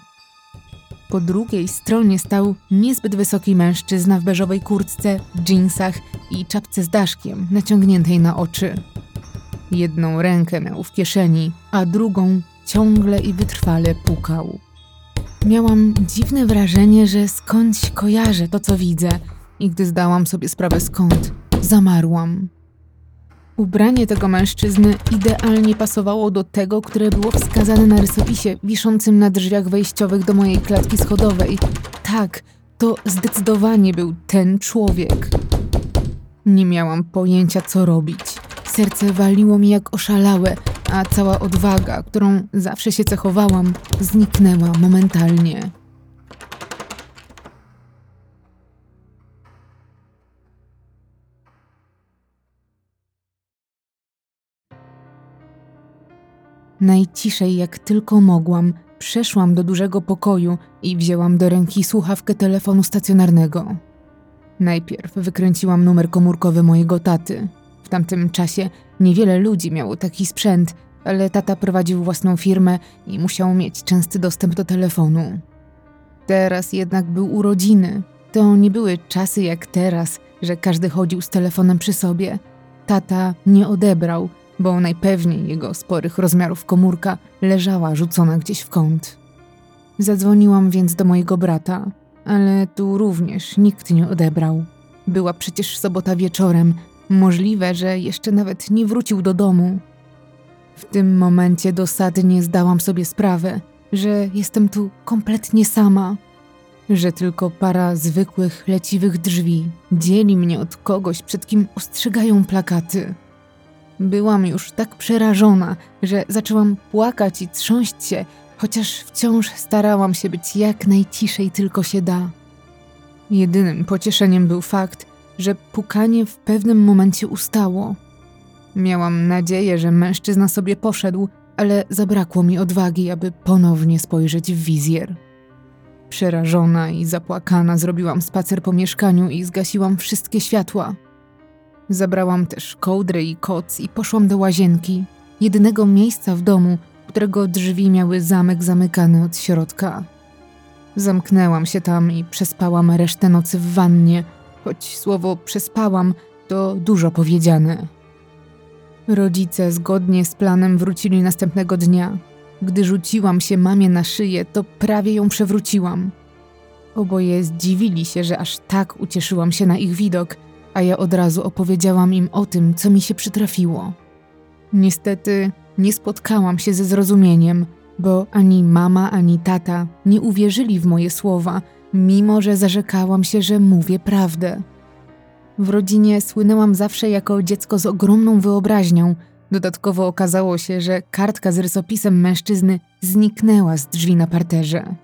Po drugiej stronie stał niezbyt wysoki mężczyzna w beżowej kurtce, dżinsach i czapce z daszkiem naciągniętej na oczy. Jedną rękę miał w kieszeni, a drugą ciągle i wytrwale pukał. Miałam dziwne wrażenie, że skądś kojarzę to, co widzę, i gdy zdałam sobie sprawę skąd, zamarłam. Ubranie tego mężczyzny idealnie pasowało do tego, które było wskazane na rysopisie wiszącym na drzwiach wejściowych do mojej klatki schodowej. Tak, to zdecydowanie był ten człowiek. Nie miałam pojęcia, co robić. Serce waliło mi jak oszalałe, a cała odwaga, którą zawsze się cechowałam, zniknęła momentalnie. Najciszej jak tylko mogłam, przeszłam do dużego pokoju i wzięłam do ręki słuchawkę telefonu stacjonarnego. Najpierw wykręciłam numer komórkowy mojego taty. W tamtym czasie niewiele ludzi miało taki sprzęt, ale tata prowadził własną firmę i musiał mieć częsty dostęp do telefonu. Teraz jednak był urodziny. To nie były czasy jak teraz, że każdy chodził z telefonem przy sobie. Tata nie odebrał, bo najpewniej jego sporych rozmiarów komórka leżała rzucona gdzieś w kąt. Zadzwoniłam więc do mojego brata, ale tu również nikt nie odebrał. Była przecież sobota wieczorem, możliwe, że jeszcze nawet nie wrócił do domu. W tym momencie dosadnie zdałam sobie sprawę, że jestem tu kompletnie sama, że tylko para zwykłych, leciwych drzwi dzieli mnie od kogoś, przed kim ostrzegają plakaty. Byłam już tak przerażona, że zaczęłam płakać i trząść się, chociaż wciąż starałam się być jak najciszej tylko się da. Jedynym pocieszeniem był fakt, że pukanie w pewnym momencie ustało. Miałam nadzieję, że mężczyzna sobie poszedł, ale zabrakło mi odwagi, aby ponownie spojrzeć w wizjer. Przerażona i zapłakana zrobiłam spacer po mieszkaniu i zgasiłam wszystkie światła. Zabrałam też kołdrę i koc i poszłam do łazienki, jedynego miejsca w domu, którego drzwi miały zamek zamykany od środka. Zamknęłam się tam i przespałam resztę nocy w wannie, choć słowo przespałam to dużo powiedziane. Rodzice zgodnie z planem wrócili następnego dnia. Gdy rzuciłam się mamie na szyję, to prawie ją przewróciłam. Oboje zdziwili się, że aż tak ucieszyłam się na ich widok, a ja od razu opowiedziałam im o tym, co mi się przytrafiło. Niestety nie spotkałam się ze zrozumieniem, bo ani mama, ani tata nie uwierzyli w moje słowa, mimo że zarzekałam się, że mówię prawdę. W rodzinie słynęłam zawsze jako dziecko z ogromną wyobraźnią. Dodatkowo okazało się, że kartka z rysopisem mężczyzny zniknęła z drzwi na parterze.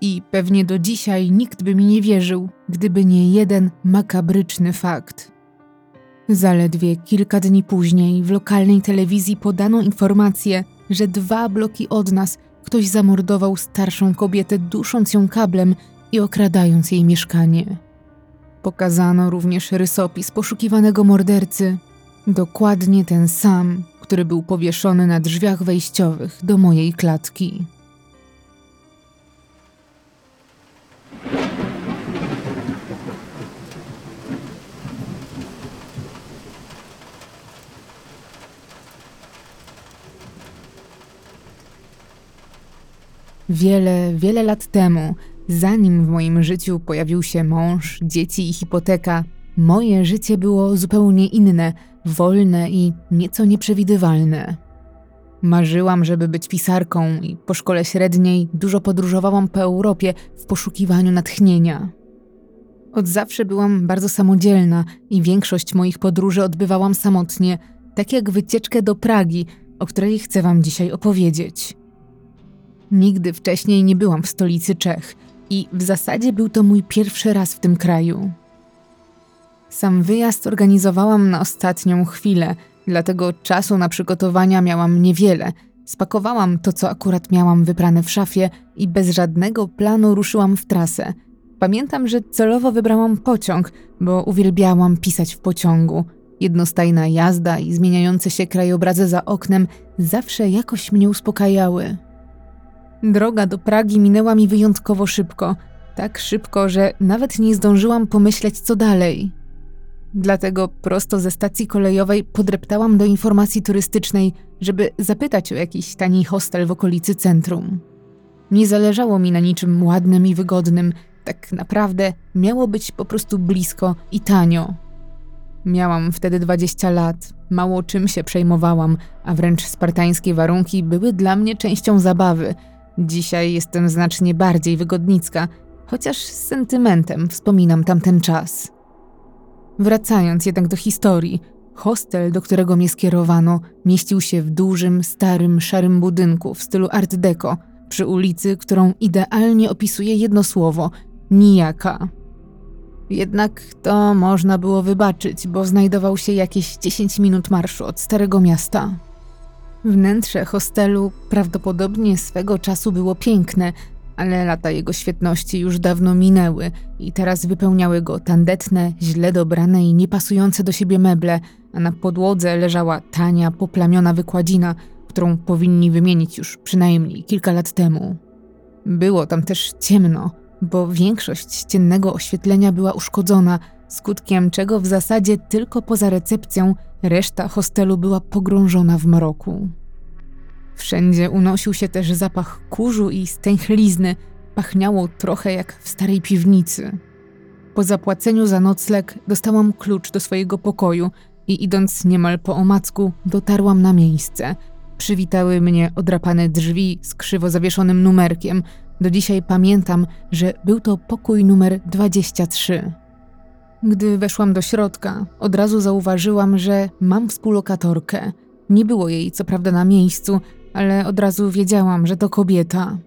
I pewnie do dzisiaj nikt by mi nie wierzył, gdyby nie jeden makabryczny fakt. Zaledwie kilka dni później w lokalnej telewizji podano informację, że dwa bloki od nas ktoś zamordował starszą kobietę, dusząc ją kablem i okradając jej mieszkanie. Pokazano również rysopis poszukiwanego mordercy, dokładnie ten sam, który był powieszony na drzwiach wejściowych do mojej klatki. Wiele, wiele lat temu, zanim w moim życiu pojawił się mąż, dzieci i hipoteka, moje życie było zupełnie inne, wolne i nieco nieprzewidywalne. Marzyłam, żeby być pisarką i po szkole średniej dużo podróżowałam po Europie w poszukiwaniu natchnienia. Od zawsze byłam bardzo samodzielna i większość moich podróży odbywałam samotnie, tak jak wycieczkę do Pragi, o której chcę Wam dzisiaj opowiedzieć. Nigdy wcześniej nie byłam w stolicy Czech i w zasadzie był to mój pierwszy raz w tym kraju. Sam wyjazd organizowałam na ostatnią chwilę, dlatego czasu na przygotowania miałam niewiele. Spakowałam to, co akurat miałam wyprane w szafie i bez żadnego planu ruszyłam w trasę. Pamiętam, że celowo wybrałam pociąg, bo uwielbiałam pisać w pociągu. Jednostajna jazda i zmieniające się krajobrazy za oknem zawsze jakoś mnie uspokajały. Droga do Pragi minęła mi wyjątkowo szybko. Tak szybko, że nawet nie zdążyłam pomyśleć, co dalej. Dlatego prosto ze stacji kolejowej podreptałam do informacji turystycznej, żeby zapytać o jakiś tani hostel w okolicy centrum. Nie zależało mi na niczym ładnym i wygodnym, tak naprawdę miało być po prostu blisko i tanio. Miałam wtedy 20 lat, mało czym się przejmowałam, a wręcz spartańskie warunki były dla mnie częścią zabawy – Dzisiaj jestem znacznie bardziej wygodnicka, chociaż z sentymentem wspominam tamten czas. Wracając jednak do historii, hostel, do którego mnie skierowano, mieścił się w dużym, starym, szarym budynku w stylu Art Deco, przy ulicy, którą idealnie opisuje jedno słowo nijaka. Jednak to można było wybaczyć, bo znajdował się jakieś 10 minut marszu od Starego Miasta. Wnętrze hostelu prawdopodobnie swego czasu było piękne, ale lata jego świetności już dawno minęły i teraz wypełniały go tandetne, źle dobrane i niepasujące do siebie meble, a na podłodze leżała tania, poplamiona wykładzina, którą powinni wymienić już przynajmniej kilka lat temu. Było tam też ciemno, bo większość ciennego oświetlenia była uszkodzona, skutkiem czego w zasadzie tylko poza recepcją reszta hostelu była pogrążona w mroku. Wszędzie unosił się też zapach kurzu i stęchlizny, pachniało trochę jak w starej piwnicy. Po zapłaceniu za nocleg dostałam klucz do swojego pokoju i idąc niemal po omacku dotarłam na miejsce. Przywitały mnie odrapane drzwi z krzywo zawieszonym numerkiem. Do dzisiaj pamiętam, że był to pokój numer 23. Gdy weszłam do środka, od razu zauważyłam, że mam współlokatorkę. Nie było jej co prawda na miejscu, ale od razu wiedziałam, że to kobieta.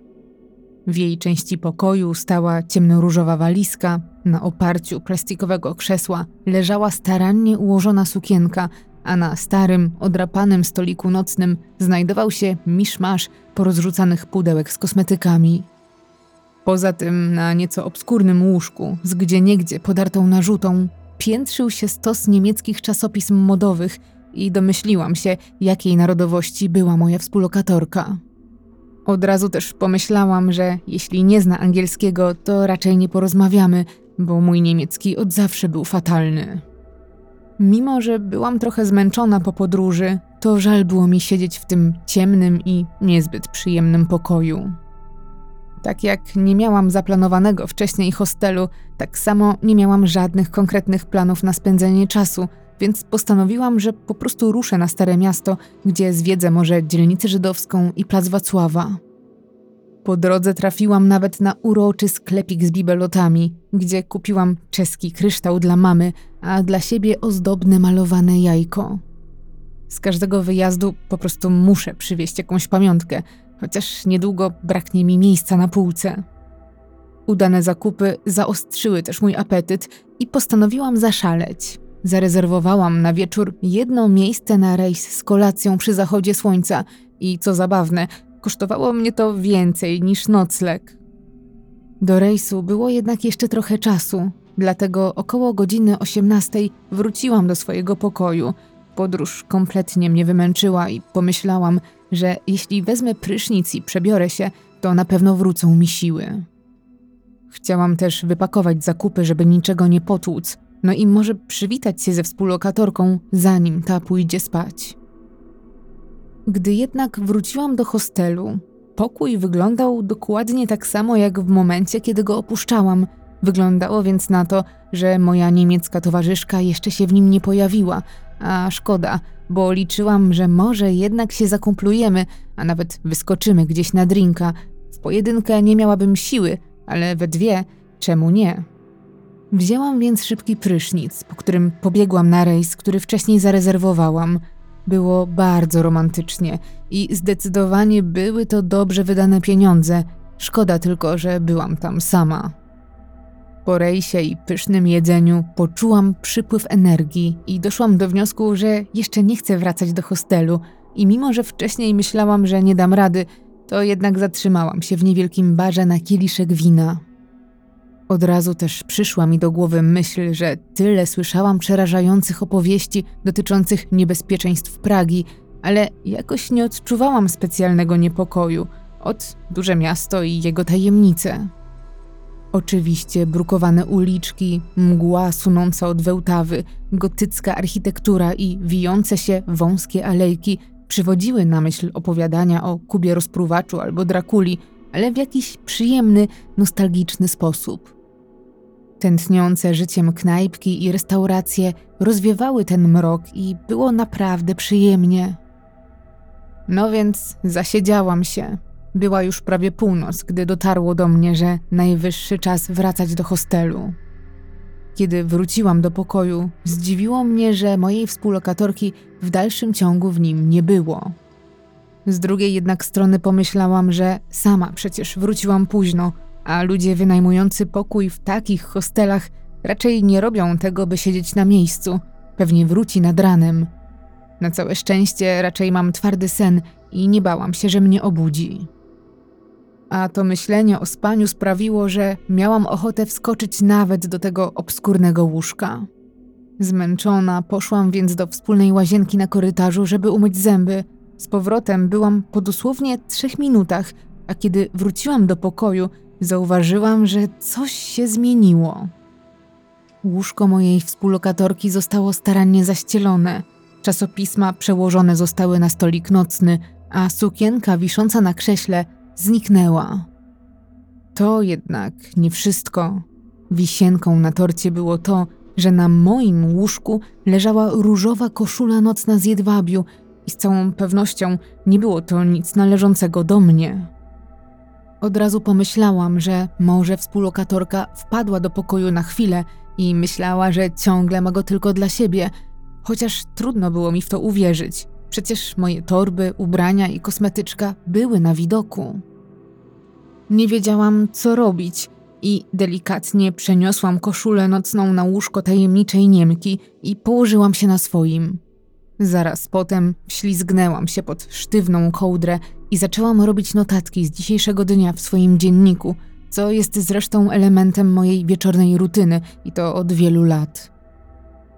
W jej części pokoju stała ciemnoróżowa walizka, na oparciu plastikowego krzesła leżała starannie ułożona sukienka, a na starym, odrapanym stoliku nocnym znajdował się miszmasz porozrzucanych pudełek z kosmetykami. Poza tym na nieco obskurnym łóżku, z gdzieniegdzie podartą narzutą, piętrzył się stos niemieckich czasopism modowych i domyśliłam się, jakiej narodowości była moja współlokatorka. Od razu też pomyślałam, że jeśli nie zna angielskiego, to raczej nie porozmawiamy, bo mój niemiecki od zawsze był fatalny. Mimo, że byłam trochę zmęczona po podróży, to żal było mi siedzieć w tym ciemnym i niezbyt przyjemnym pokoju. Tak jak nie miałam zaplanowanego wcześniej hostelu, tak samo nie miałam żadnych konkretnych planów na spędzenie czasu, więc postanowiłam, że po prostu ruszę na Stare Miasto, gdzie zwiedzę może dzielnicę żydowską i plac Wacława. Po drodze trafiłam nawet na uroczy sklepik z bibelotami, gdzie kupiłam czeski kryształ dla mamy, a dla siebie ozdobne malowane jajko. Z każdego wyjazdu po prostu muszę przywieźć jakąś pamiątkę, chociaż niedługo braknie mi miejsca na półce. Udane zakupy zaostrzyły też mój apetyt i postanowiłam zaszaleć. Zarezerwowałam na wieczór jedno miejsce na rejs z kolacją przy zachodzie słońca i co zabawne, kosztowało mnie to więcej niż nocleg. Do rejsu było jednak jeszcze trochę czasu, dlatego około godziny 18 wróciłam do swojego pokoju. Podróż kompletnie mnie wymęczyła i pomyślałam, że jeśli wezmę prysznic i przebiorę się, to na pewno wrócą mi siły. Chciałam też wypakować zakupy, żeby niczego nie potłuc, no i może przywitać się ze współlokatorką, zanim ta pójdzie spać. Gdy jednak wróciłam do hostelu, pokój wyglądał dokładnie tak samo jak w momencie, kiedy go opuszczałam. Wyglądało więc na to, że moja niemiecka towarzyszka jeszcze się w nim nie pojawiła, a szkoda, bo liczyłam, że może jednak się zakumplujemy, a nawet wyskoczymy gdzieś na drinka. W pojedynkę nie miałabym siły, ale we dwie, czemu nie? Wzięłam więc szybki prysznic, po którym pobiegłam na rejs, który wcześniej zarezerwowałam. Było bardzo romantycznie i zdecydowanie były to dobrze wydane pieniądze. Szkoda tylko, że byłam tam sama. Po rejsie i pysznym jedzeniu poczułam przypływ energii i doszłam do wniosku, że jeszcze nie chcę wracać do hostelu. I mimo, że wcześniej myślałam, że nie dam rady, to jednak zatrzymałam się w niewielkim barze na kieliszek wina. Od razu też przyszła mi do głowy myśl, że tyle słyszałam przerażających opowieści dotyczących niebezpieczeństw Pragi, ale jakoś nie odczuwałam specjalnego niepokoju od duże miasto i jego tajemnice. Oczywiście brukowane uliczki, mgła sunąca od wełtawy, gotycka architektura i wijące się wąskie alejki przywodziły na myśl opowiadania o Kubie Rozpruwaczu albo Drakuli, ale w jakiś przyjemny, nostalgiczny sposób. Tętniące życiem knajpki i restauracje rozwiewały ten mrok i było naprawdę przyjemnie. No więc zasiedziałam się. Była już prawie północ, gdy dotarło do mnie, że najwyższy czas wracać do hostelu. Kiedy wróciłam do pokoju, zdziwiło mnie, że mojej współlokatorki w dalszym ciągu w nim nie było. Z drugiej jednak strony pomyślałam, że sama przecież wróciłam późno, a ludzie wynajmujący pokój w takich hostelach raczej nie robią tego, by siedzieć na miejscu. Pewnie wróci nad ranem. Na całe szczęście raczej mam twardy sen i nie bałam się, że mnie obudzi. A to myślenie o spaniu sprawiło, że miałam ochotę wskoczyć nawet do tego obskurnego łóżka. Zmęczona poszłam więc do wspólnej łazienki na korytarzu, żeby umyć zęby. Z powrotem byłam po dosłownie trzech minutach, a kiedy wróciłam do pokoju, zauważyłam, że coś się zmieniło. Łóżko mojej współlokatorki zostało starannie zaścielone, czasopisma przełożone zostały na stolik nocny, a sukienka wisząca na krześle zniknęła. To jednak nie wszystko. Wisienką na torcie było to, że na moim łóżku leżała różowa koszula nocna z jedwabiu i z całą pewnością nie było to nic należącego do mnie. Od razu pomyślałam, że może współlokatorka wpadła do pokoju na chwilę i myślała, że ciągle ma go tylko dla siebie, chociaż trudno było mi w to uwierzyć. Przecież moje torby, ubrania i kosmetyczka były na widoku. Nie wiedziałam, co robić i delikatnie przeniosłam koszulę nocną na łóżko tajemniczej Niemki i położyłam się na swoim. Zaraz potem ślizgnęłam się pod sztywną kołdrę i zaczęłam robić notatki z dzisiejszego dnia w swoim dzienniku, co jest zresztą elementem mojej wieczornej rutyny i to od wielu lat.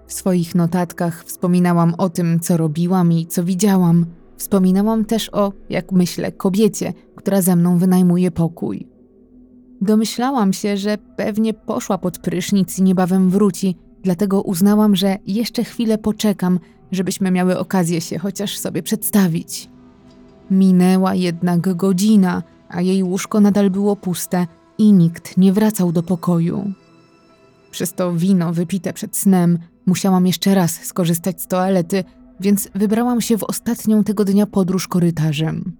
W swoich notatkach wspominałam o tym, co robiłam i co widziałam. Wspominałam też o, jak myślę, kobiecie, która ze mną wynajmuje pokój. Domyślałam się, że pewnie poszła pod prysznic i niebawem wróci, dlatego uznałam, że jeszcze chwilę poczekam, żebyśmy miały okazję się chociaż sobie przedstawić. Minęła jednak godzina, a jej łóżko nadal było puste i nikt nie wracał do pokoju. Przez to wino wypite przed snem musiałam jeszcze raz skorzystać z toalety, więc wybrałam się w ostatnią tego dnia podróż korytarzem.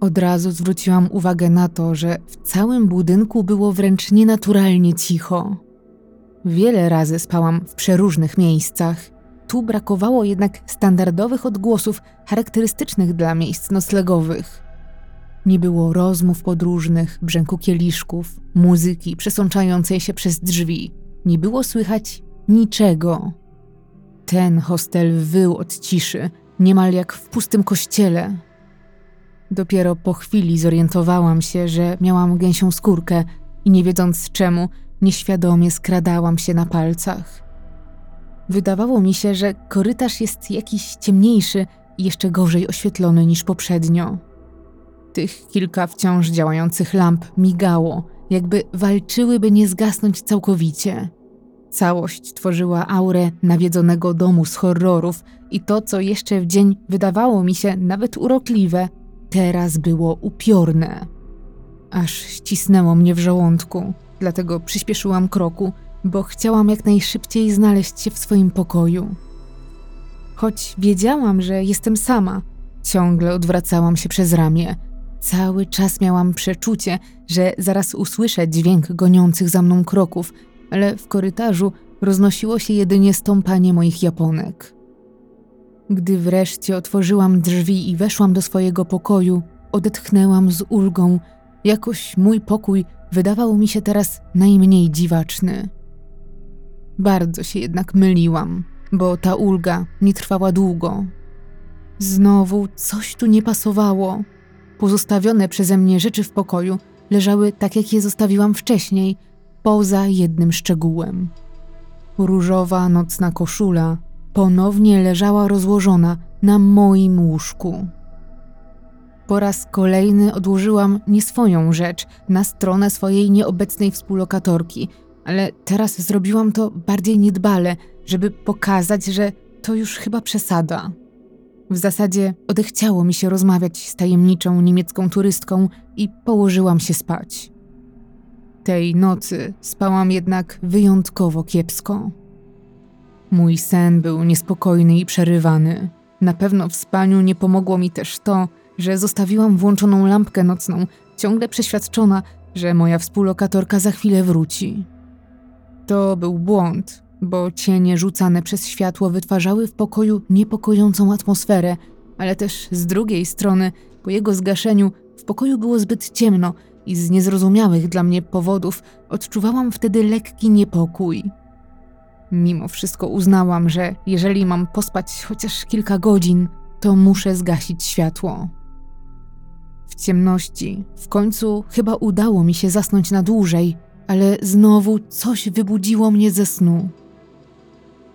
Od razu zwróciłam uwagę na to, że w całym budynku było wręcz nienaturalnie cicho. Wiele razy spałam w przeróżnych miejscach. Tu brakowało jednak standardowych odgłosów charakterystycznych dla miejsc noclegowych. Nie było rozmów podróżnych, brzęku kieliszków, muzyki przesączającej się przez drzwi. Nie było słychać niczego. Ten hostel wył od ciszy, niemal jak w pustym kościele. Dopiero po chwili zorientowałam się, że miałam gęsią skórkę i nie wiedząc czemu, nieświadomie skradałam się na palcach. Wydawało mi się, że korytarz jest jakiś ciemniejszy i jeszcze gorzej oświetlony niż poprzednio. Tych kilka wciąż działających lamp migało, jakby walczyły, by nie zgasnąć całkowicie. Całość tworzyła aurę nawiedzonego domu z horrorów i to, co jeszcze w dzień wydawało mi się nawet urokliwe, teraz było upiorne. Aż ścisnęło mnie w żołądku, dlatego przyspieszyłam kroku, bo chciałam jak najszybciej znaleźć się w swoim pokoju. Choć wiedziałam, że jestem sama, ciągle odwracałam się przez ramię. Cały czas miałam przeczucie, że zaraz usłyszę dźwięk goniących za mną kroków, ale w korytarzu roznosiło się jedynie stąpanie moich japonek. Gdy wreszcie otworzyłam drzwi i weszłam do swojego pokoju, odetchnęłam z ulgą. Jakoś mój pokój wydawał mi się teraz najmniej dziwaczny. Bardzo się jednak myliłam, bo ta ulga nie trwała długo. Znowu coś tu nie pasowało. Pozostawione przeze mnie rzeczy w pokoju leżały tak, jak je zostawiłam wcześniej, poza jednym szczegółem. Różowa nocna koszula ponownie leżała rozłożona na moim łóżku. Po raz kolejny odłożyłam nie swoją rzecz na stronę swojej nieobecnej współlokatorki, ale teraz zrobiłam to bardziej niedbale, żeby pokazać, że to już chyba przesada. W zasadzie odechciało mi się rozmawiać z tajemniczą niemiecką turystką i położyłam się spać. Tej nocy spałam jednak wyjątkowo kiepsko. Mój sen był niespokojny i przerywany. Na pewno w spaniu nie pomogło mi też to, że zostawiłam włączoną lampkę nocną, ciągle przeświadczona, że moja współlokatorka za chwilę wróci. To był błąd, bo cienie rzucane przez światło wytwarzały w pokoju niepokojącą atmosferę, ale też z drugiej strony, po jego zgaszeniu, w pokoju było zbyt ciemno i z niezrozumiałych dla mnie powodów odczuwałam wtedy lekki niepokój. Mimo wszystko uznałam, że jeżeli mam pospać chociaż kilka godzin, to muszę zgasić światło. W ciemności w końcu chyba udało mi się zasnąć na dłużej, ale znowu coś wybudziło mnie ze snu.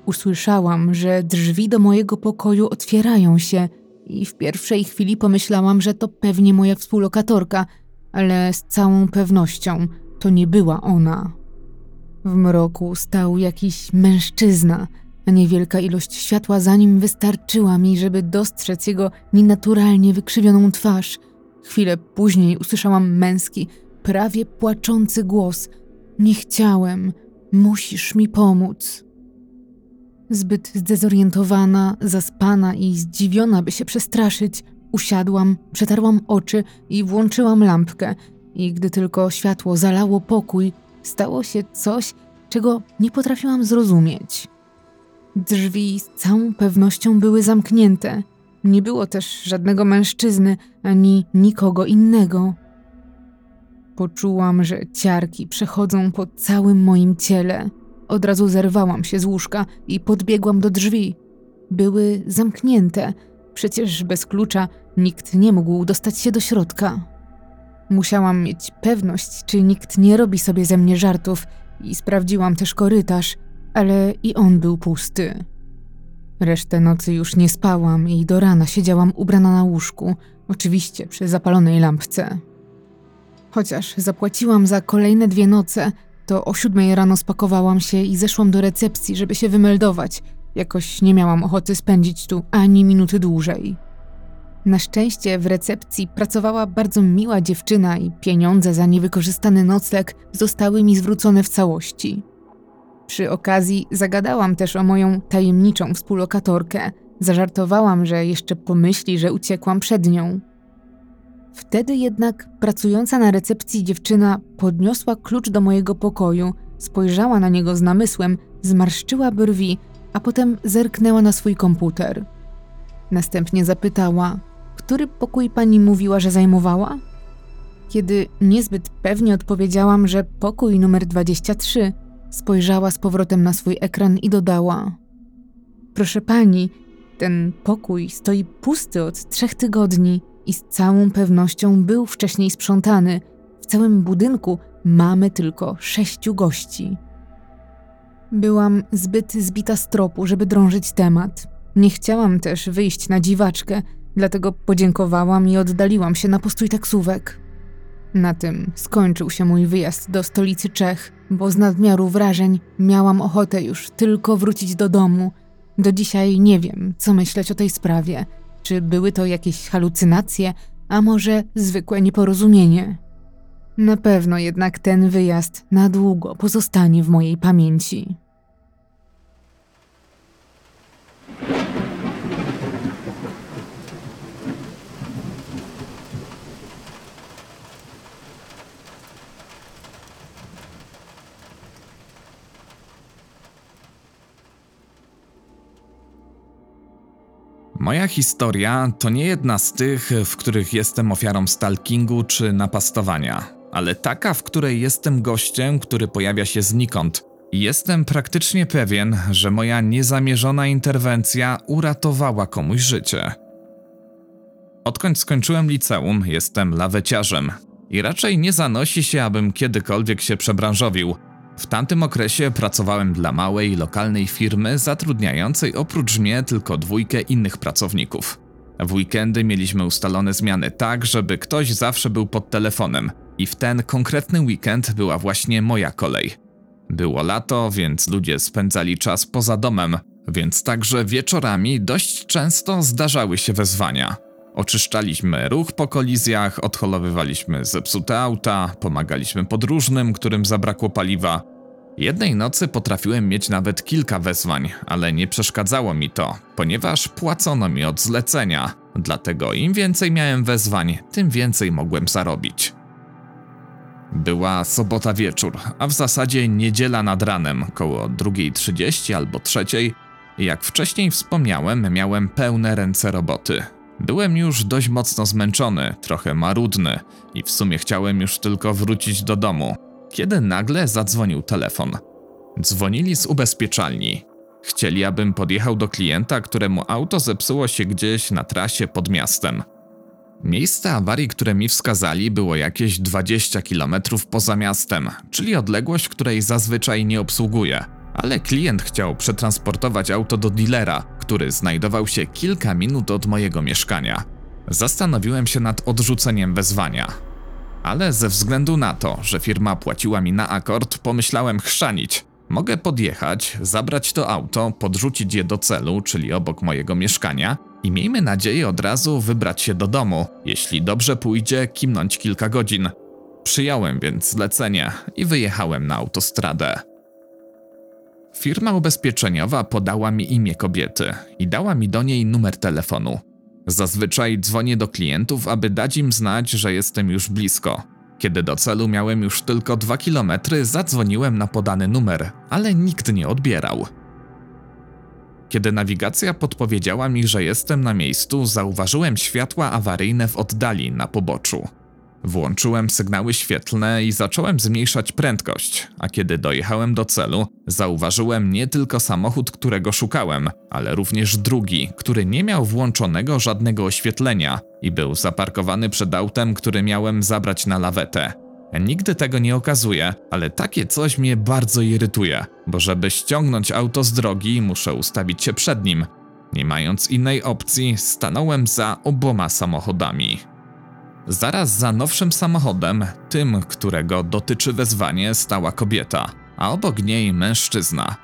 Usłyszałam, że drzwi do mojego pokoju otwierają się i w pierwszej chwili pomyślałam, że to pewnie moja współlokatorka, ale z całą pewnością to nie była ona. W mroku stał jakiś mężczyzna, a niewielka ilość światła za nim wystarczyła mi, żeby dostrzec jego nienaturalnie wykrzywioną twarz. Chwilę później usłyszałam męski, prawie płaczący głos. Nie chciałem, musisz mi pomóc. Zbyt zdezorientowana, zaspana i zdziwiona, by się przestraszyć, usiadłam, przetarłam oczy i włączyłam lampkę. I gdy tylko światło zalało pokój, stało się coś, czego nie potrafiłam zrozumieć. Drzwi z całą pewnością były zamknięte. Nie było też żadnego mężczyzny ani nikogo innego. Poczułam, że ciarki przechodzą po całym moim ciele. Od razu zerwałam się z łóżka i podbiegłam do drzwi. Były zamknięte, przecież bez klucza nikt nie mógł dostać się do środka. Musiałam mieć pewność, czy nikt nie robi sobie ze mnie żartów, i sprawdziłam też korytarz, ale i on był pusty. Resztę nocy już nie spałam i do rana siedziałam ubrana na łóżku, oczywiście przy zapalonej lampce. Chociaż zapłaciłam za kolejne dwie noce, to o siódmej rano spakowałam się i zeszłam do recepcji, żeby się wymeldować. Jakoś nie miałam ochoty spędzić tu ani minuty dłużej. Na szczęście w recepcji pracowała bardzo miła dziewczyna i pieniądze za niewykorzystany nocleg zostały mi zwrócone w całości. Przy okazji zagadałam też o moją tajemniczą współlokatorkę. Zażartowałam, że jeszcze pomyśli, że uciekłam przed nią. Wtedy jednak pracująca na recepcji dziewczyna podniosła klucz do mojego pokoju, spojrzała na niego z namysłem, zmarszczyła brwi, a potem zerknęła na swój komputer. Następnie zapytała: Który pokój pani mówiła, że zajmowała? Kiedy niezbyt pewnie odpowiedziałam, że pokój numer 23, spojrzała z powrotem na swój ekran i dodała: Proszę pani, ten pokój stoi pusty od trzech tygodni i z całą pewnością był wcześniej sprzątany. W całym budynku mamy tylko sześciu gości. Byłam zbyt zbita z tropu, żeby drążyć temat. Nie chciałam też wyjść na dziwaczkę, dlatego podziękowałam i oddaliłam się na postój taksówek. Na tym skończył się mój wyjazd do stolicy Czech, bo z nadmiaru wrażeń miałam ochotę już tylko wrócić do domu. Do dzisiaj nie wiem, co myśleć o tej sprawie. Czy były to jakieś halucynacje, a może zwykłe nieporozumienie? Na pewno jednak ten wyjazd na długo pozostanie w mojej pamięci. Moja historia to nie jedna z tych, w których jestem ofiarą stalkingu czy napastowania, ale taka, w której jestem gościem, który pojawia się znikąd. Jestem praktycznie pewien, że moja niezamierzona interwencja uratowała komuś życie. Odkąd skończyłem liceum, jestem laweciarzem i raczej nie zanosi się, abym kiedykolwiek się przebranżowił. W tamtym okresie pracowałem dla małej, lokalnej firmy zatrudniającej oprócz mnie tylko dwójkę innych pracowników. W weekendy mieliśmy ustalone zmiany tak, żeby ktoś zawsze był pod telefonem i w ten konkretny weekend była właśnie moja kolej. Było lato, więc ludzie spędzali czas poza domem, więc także wieczorami dość często zdarzały się wezwania. Oczyszczaliśmy ruch po kolizjach, odholowywaliśmy zepsute auta, pomagaliśmy podróżnym, którym zabrakło paliwa. Jednej nocy potrafiłem mieć nawet kilka wezwań, ale nie przeszkadzało mi to, ponieważ płacono mi od zlecenia. Dlatego im więcej miałem wezwań, tym więcej mogłem zarobić. Była sobota wieczór, a w zasadzie niedziela nad ranem, koło 2.30 albo 3.00. Jak wcześniej wspomniałem, miałem pełne ręce roboty. Byłem już dość mocno zmęczony, trochę marudny i w sumie chciałem już tylko wrócić do domu, kiedy nagle zadzwonił telefon. Dzwonili z ubezpieczalni. Chcieli, abym podjechał do klienta, któremu auto zepsuło się gdzieś na trasie pod miastem. Miejsce awarii, które mi wskazali, było jakieś 20 km poza miastem, czyli odległość, której zazwyczaj nie obsługuję. Ale klient chciał przetransportować auto do dealera, który znajdował się kilka minut od mojego mieszkania. Zastanowiłem się nad odrzuceniem wezwania. Ale ze względu na to, że firma płaciła mi na akord, pomyślałem chrzanić. Mogę podjechać, zabrać to auto, podrzucić je do celu, czyli obok mojego mieszkania i miejmy nadzieję od razu wybrać się do domu. Jeśli dobrze pójdzie, kimnąć kilka godzin. Przyjąłem więc zlecenie i wyjechałem na autostradę. Firma ubezpieczeniowa podała mi imię kobiety i dała mi do niej numer telefonu. Zazwyczaj dzwonię do klientów, aby dać im znać, że jestem już blisko. Kiedy do celu miałem już tylko dwa kilometry, zadzwoniłem na podany numer, ale nikt nie odbierał. Kiedy nawigacja podpowiedziała mi, że jestem na miejscu, zauważyłem światła awaryjne w oddali na poboczu. Włączyłem sygnały świetlne i zacząłem zmniejszać prędkość, a kiedy dojechałem do celu, zauważyłem nie tylko samochód, którego szukałem, ale również drugi, który nie miał włączonego żadnego oświetlenia i był zaparkowany przed autem, który miałem zabrać na lawetę. Nigdy tego nie okazuję, ale takie coś mnie bardzo irytuje, bo żeby ściągnąć auto z drogi, muszę ustawić się przed nim. Nie mając innej opcji, stanąłem za oboma samochodami. Zaraz za nowszym samochodem, tym, którego dotyczy wezwanie, stała kobieta, a obok niej mężczyzna.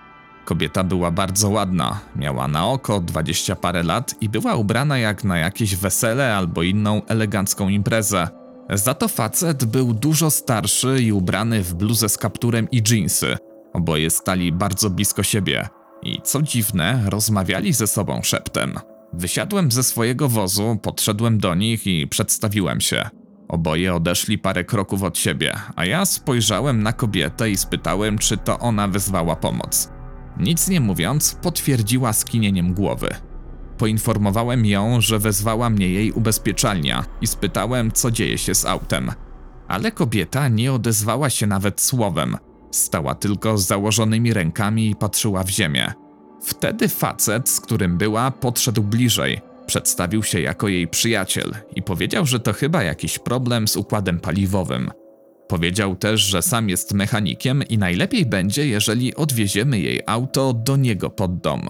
Kobieta była bardzo ładna, miała na oko dwadzieścia parę lat i była ubrana jak na jakieś wesele albo inną elegancką imprezę. Za to facet był dużo starszy i ubrany w bluzę z kapturem i dżinsy. Oboje stali bardzo blisko siebie i co dziwne, rozmawiali ze sobą szeptem. Wysiadłem ze swojego wozu, podszedłem do nich i przedstawiłem się. Oboje odeszli parę kroków od siebie, a ja spojrzałem na kobietę i spytałem, czy to ona wezwała pomoc. Nic nie mówiąc, potwierdziła skinieniem głowy. Poinformowałem ją, że wezwała mnie jej ubezpieczalnia i spytałem, co dzieje się z autem. ale kobieta nie odezwała się nawet słowem. Stała tylko z założonymi rękami i patrzyła w ziemię. Wtedy facet, z którym była, podszedł bliżej. Przedstawił się jako jej przyjaciel i powiedział, że to chyba jakiś problem z układem paliwowym. Powiedział też, że sam jest mechanikiem i najlepiej będzie, jeżeli odwieziemy jej auto do niego pod dom.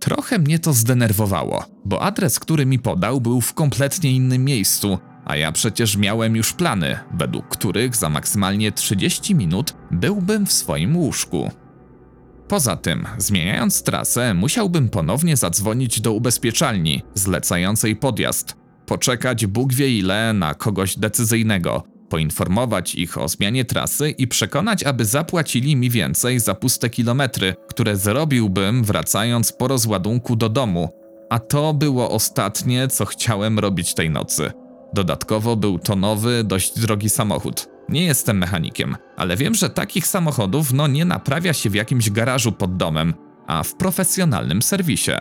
Trochę mnie to zdenerwowało, bo adres, który mi podał, był w kompletnie innym miejscu, a ja przecież miałem już plany, według których za maksymalnie 30 minut byłbym w swoim łóżku. Poza tym, zmieniając trasę, musiałbym ponownie zadzwonić do ubezpieczalni zlecającej podjazd, poczekać Bóg wie ile na kogoś decyzyjnego, poinformować ich o zmianie trasy i przekonać, aby zapłacili mi więcej za puste kilometry, które zrobiłbym wracając po rozładunku do domu. A to było ostatnie, co chciałem robić tej nocy. Dodatkowo był to nowy, dość drogi samochód. Nie jestem mechanikiem, ale wiem, że takich samochodów no nie naprawia się w jakimś garażu pod domem, a w profesjonalnym serwisie.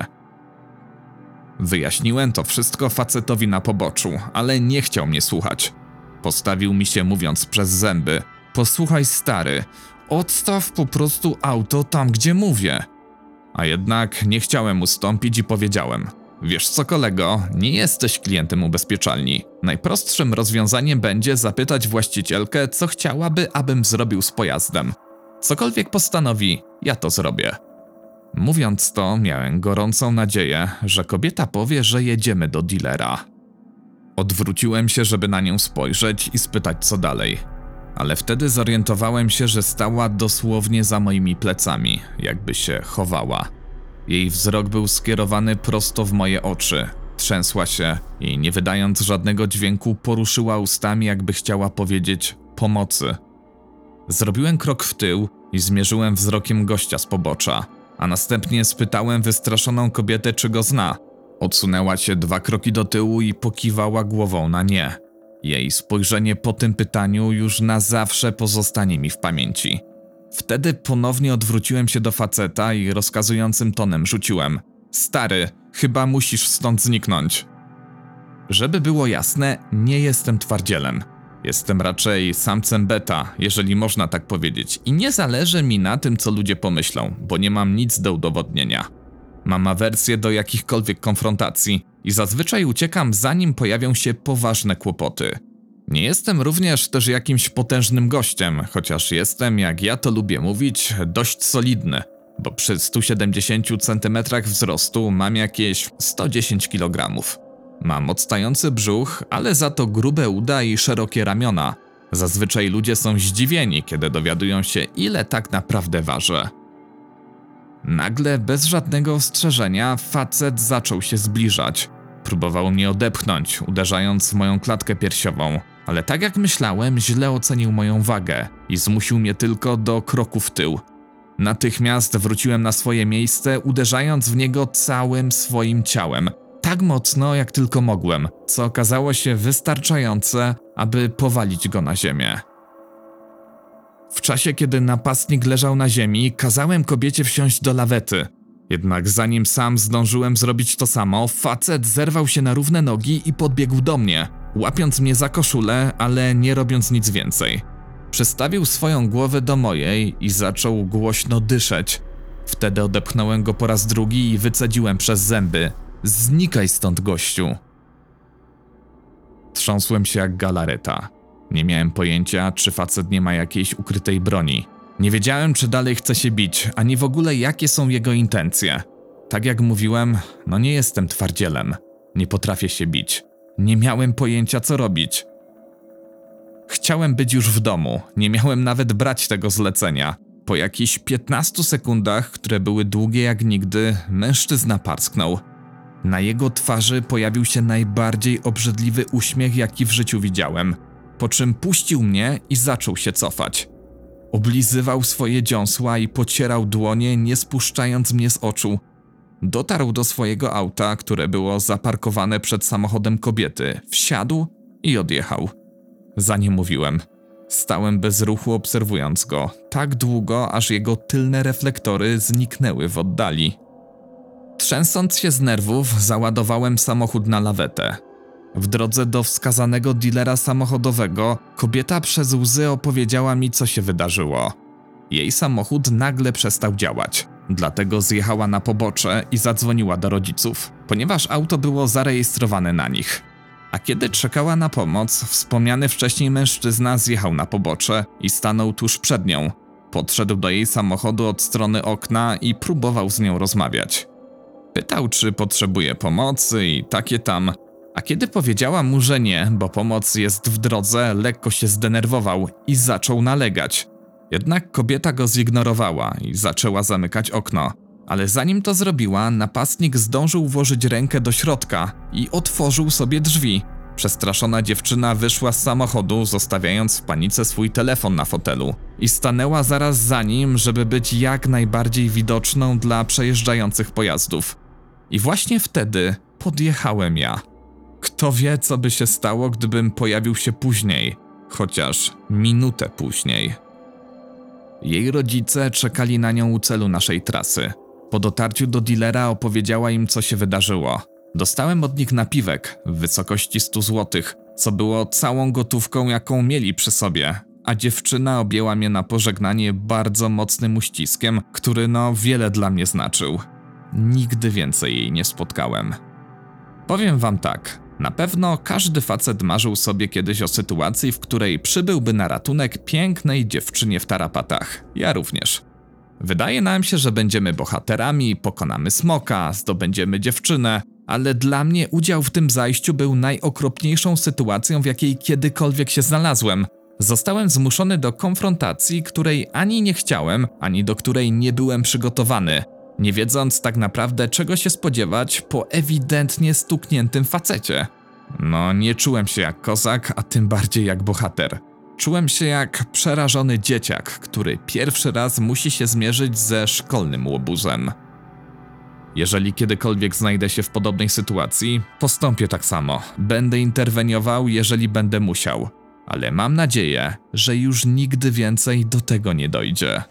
Wyjaśniłem to wszystko facetowi na poboczu, ale nie chciał mnie słuchać. Postawił mi się mówiąc przez zęby: Posłuchaj, stary, odstaw po prostu auto tam, gdzie mówię. A jednak nie chciałem ustąpić i powiedziałem: Wiesz co, kolego, nie jesteś klientem ubezpieczalni. Najprostszym rozwiązaniem będzie zapytać właścicielkę, co chciałaby, abym zrobił z pojazdem. Cokolwiek postanowi, ja to zrobię. Mówiąc to, miałem gorącą nadzieję, że kobieta powie, że jedziemy do dealera. Odwróciłem się, żeby na nią spojrzeć i spytać, co dalej. Ale wtedy zorientowałem się, że stała dosłownie za moimi plecami, jakby się chowała. Jej wzrok był skierowany prosto w moje oczy. Trzęsła się i, nie wydając żadnego dźwięku, poruszyła ustami, jakby chciała powiedzieć pomocy. Zrobiłem krok w tył i zmierzyłem wzrokiem gościa z pobocza, a następnie spytałem wystraszoną kobietę, czy go zna. Odsunęła się dwa kroki do tyłu i pokiwała głową na nie. Jej spojrzenie po tym pytaniu już na zawsze pozostanie mi w pamięci. Wtedy ponownie odwróciłem się do faceta i rozkazującym tonem rzuciłem: Stary, chyba musisz stąd zniknąć. Żeby było jasne, nie jestem twardzielem. Jestem raczej samcem beta, jeżeli można tak powiedzieć, i nie zależy mi na tym, co ludzie pomyślą, bo nie mam nic do udowodnienia. Mam awersję do jakichkolwiek konfrontacji i zazwyczaj uciekam zanim pojawią się poważne kłopoty. Nie jestem również też jakimś potężnym gościem, chociaż jestem, jak ja to lubię mówić, dość solidny, bo przy 170 cm wzrostu mam jakieś 110 kg. Mam odstający brzuch, ale za to grube uda i szerokie ramiona. Zazwyczaj ludzie są zdziwieni, kiedy dowiadują się, ile tak naprawdę ważę. Nagle, bez żadnego ostrzeżenia, facet zaczął się zbliżać. Próbował mnie odepchnąć, uderzając w moją klatkę piersiową, ale tak jak myślałem, źle ocenił moją wagę i zmusił mnie tylko do kroku w tył. Natychmiast wróciłem na swoje miejsce, uderzając w niego całym swoim ciałem, tak mocno jak tylko mogłem, co okazało się wystarczające, aby powalić go na ziemię. W czasie, kiedy napastnik leżał na ziemi, kazałem kobiecie wsiąść do lawety. Jednak zanim sam zdążyłem zrobić to samo, facet zerwał się na równe nogi i podbiegł do mnie, łapiąc mnie za koszulę, ale nie robiąc nic więcej. Przestawił swoją głowę do mojej i zaczął głośno dyszeć. Wtedy odepchnąłem go po raz drugi i wycedziłem przez zęby. Znikaj stąd, gościu. Trząsłem się jak galareta. Nie miałem pojęcia, czy facet nie ma jakiejś ukrytej broni. Nie wiedziałem, czy dalej chce się bić, ani w ogóle jakie są jego intencje. Tak jak mówiłem, no nie jestem twardzielem. Nie potrafię się bić. Nie miałem pojęcia, co robić. Chciałem być już w domu, nie miałem nawet brać tego zlecenia. Po jakichś 15 sekundach, które były długie jak nigdy, mężczyzna parsknął. Na jego twarzy pojawił się najbardziej obrzydliwy uśmiech, jaki w życiu widziałem, po czym puścił mnie i zaczął się cofać. Oblizywał swoje dziąsła i pocierał dłonie, nie spuszczając mnie z oczu. Dotarł do swojego auta, które było zaparkowane przed samochodem kobiety, wsiadł i odjechał. Za nie mówiłem. Stałem bez ruchu obserwując go, tak długo, aż jego tylne reflektory zniknęły w oddali. Trzęsąc się z nerwów, załadowałem samochód na lawetę. W drodze do wskazanego dealera samochodowego kobieta przez łzy opowiedziała mi, co się wydarzyło. Jej samochód nagle przestał działać. Dlatego zjechała na pobocze i zadzwoniła do rodziców, ponieważ auto było zarejestrowane na nich. A kiedy czekała na pomoc, wspomniany wcześniej mężczyzna zjechał na pobocze i stanął tuż przed nią. Podszedł do jej samochodu od strony okna i próbował z nią rozmawiać. Pytał, czy potrzebuje pomocy i takie tam. A kiedy powiedziała mu, że nie, bo pomoc jest w drodze, lekko się zdenerwował i zaczął nalegać. Jednak kobieta go zignorowała i zaczęła zamykać okno. Ale zanim to zrobiła, napastnik zdążył włożyć rękę do środka i otworzył sobie drzwi. Przestraszona dziewczyna wyszła z samochodu, zostawiając w panice swój telefon na fotelu i stanęła zaraz za nim, żeby być jak najbardziej widoczną dla przejeżdżających pojazdów. I właśnie wtedy podjechałem ja. Kto wie, co by się stało, gdybym pojawił się później, chociaż minutę później. Jej rodzice czekali na nią u celu naszej trasy. Po dotarciu do dealera opowiedziała im, co się wydarzyło. Dostałem od nich napiwek w wysokości 100 zł, co było całą gotówką, jaką mieli przy sobie, a dziewczyna objęła mnie na pożegnanie bardzo mocnym uściskiem, który no wiele dla mnie znaczył. Nigdy więcej jej nie spotkałem. Powiem wam tak. Na pewno każdy facet marzył sobie kiedyś o sytuacji, w której przybyłby na ratunek pięknej dziewczynie w tarapatach. Ja również. Wydaje nam się, że będziemy bohaterami, pokonamy smoka, zdobędziemy dziewczynę, ale dla mnie udział w tym zajściu był najokropniejszą sytuacją, w jakiej kiedykolwiek się znalazłem. Zostałem zmuszony do konfrontacji, której ani nie chciałem, ani do której nie byłem przygotowany, nie wiedząc tak naprawdę czego się spodziewać po ewidentnie stukniętym facecie. No, nie czułem się jak kozak, a tym bardziej jak bohater. Czułem się jak przerażony dzieciak, który pierwszy raz musi się zmierzyć ze szkolnym łobuzem. Jeżeli kiedykolwiek znajdę się w podobnej sytuacji, postąpię tak samo. Będę interweniował, jeżeli będę musiał, ale mam nadzieję, że już nigdy więcej do tego nie dojdzie.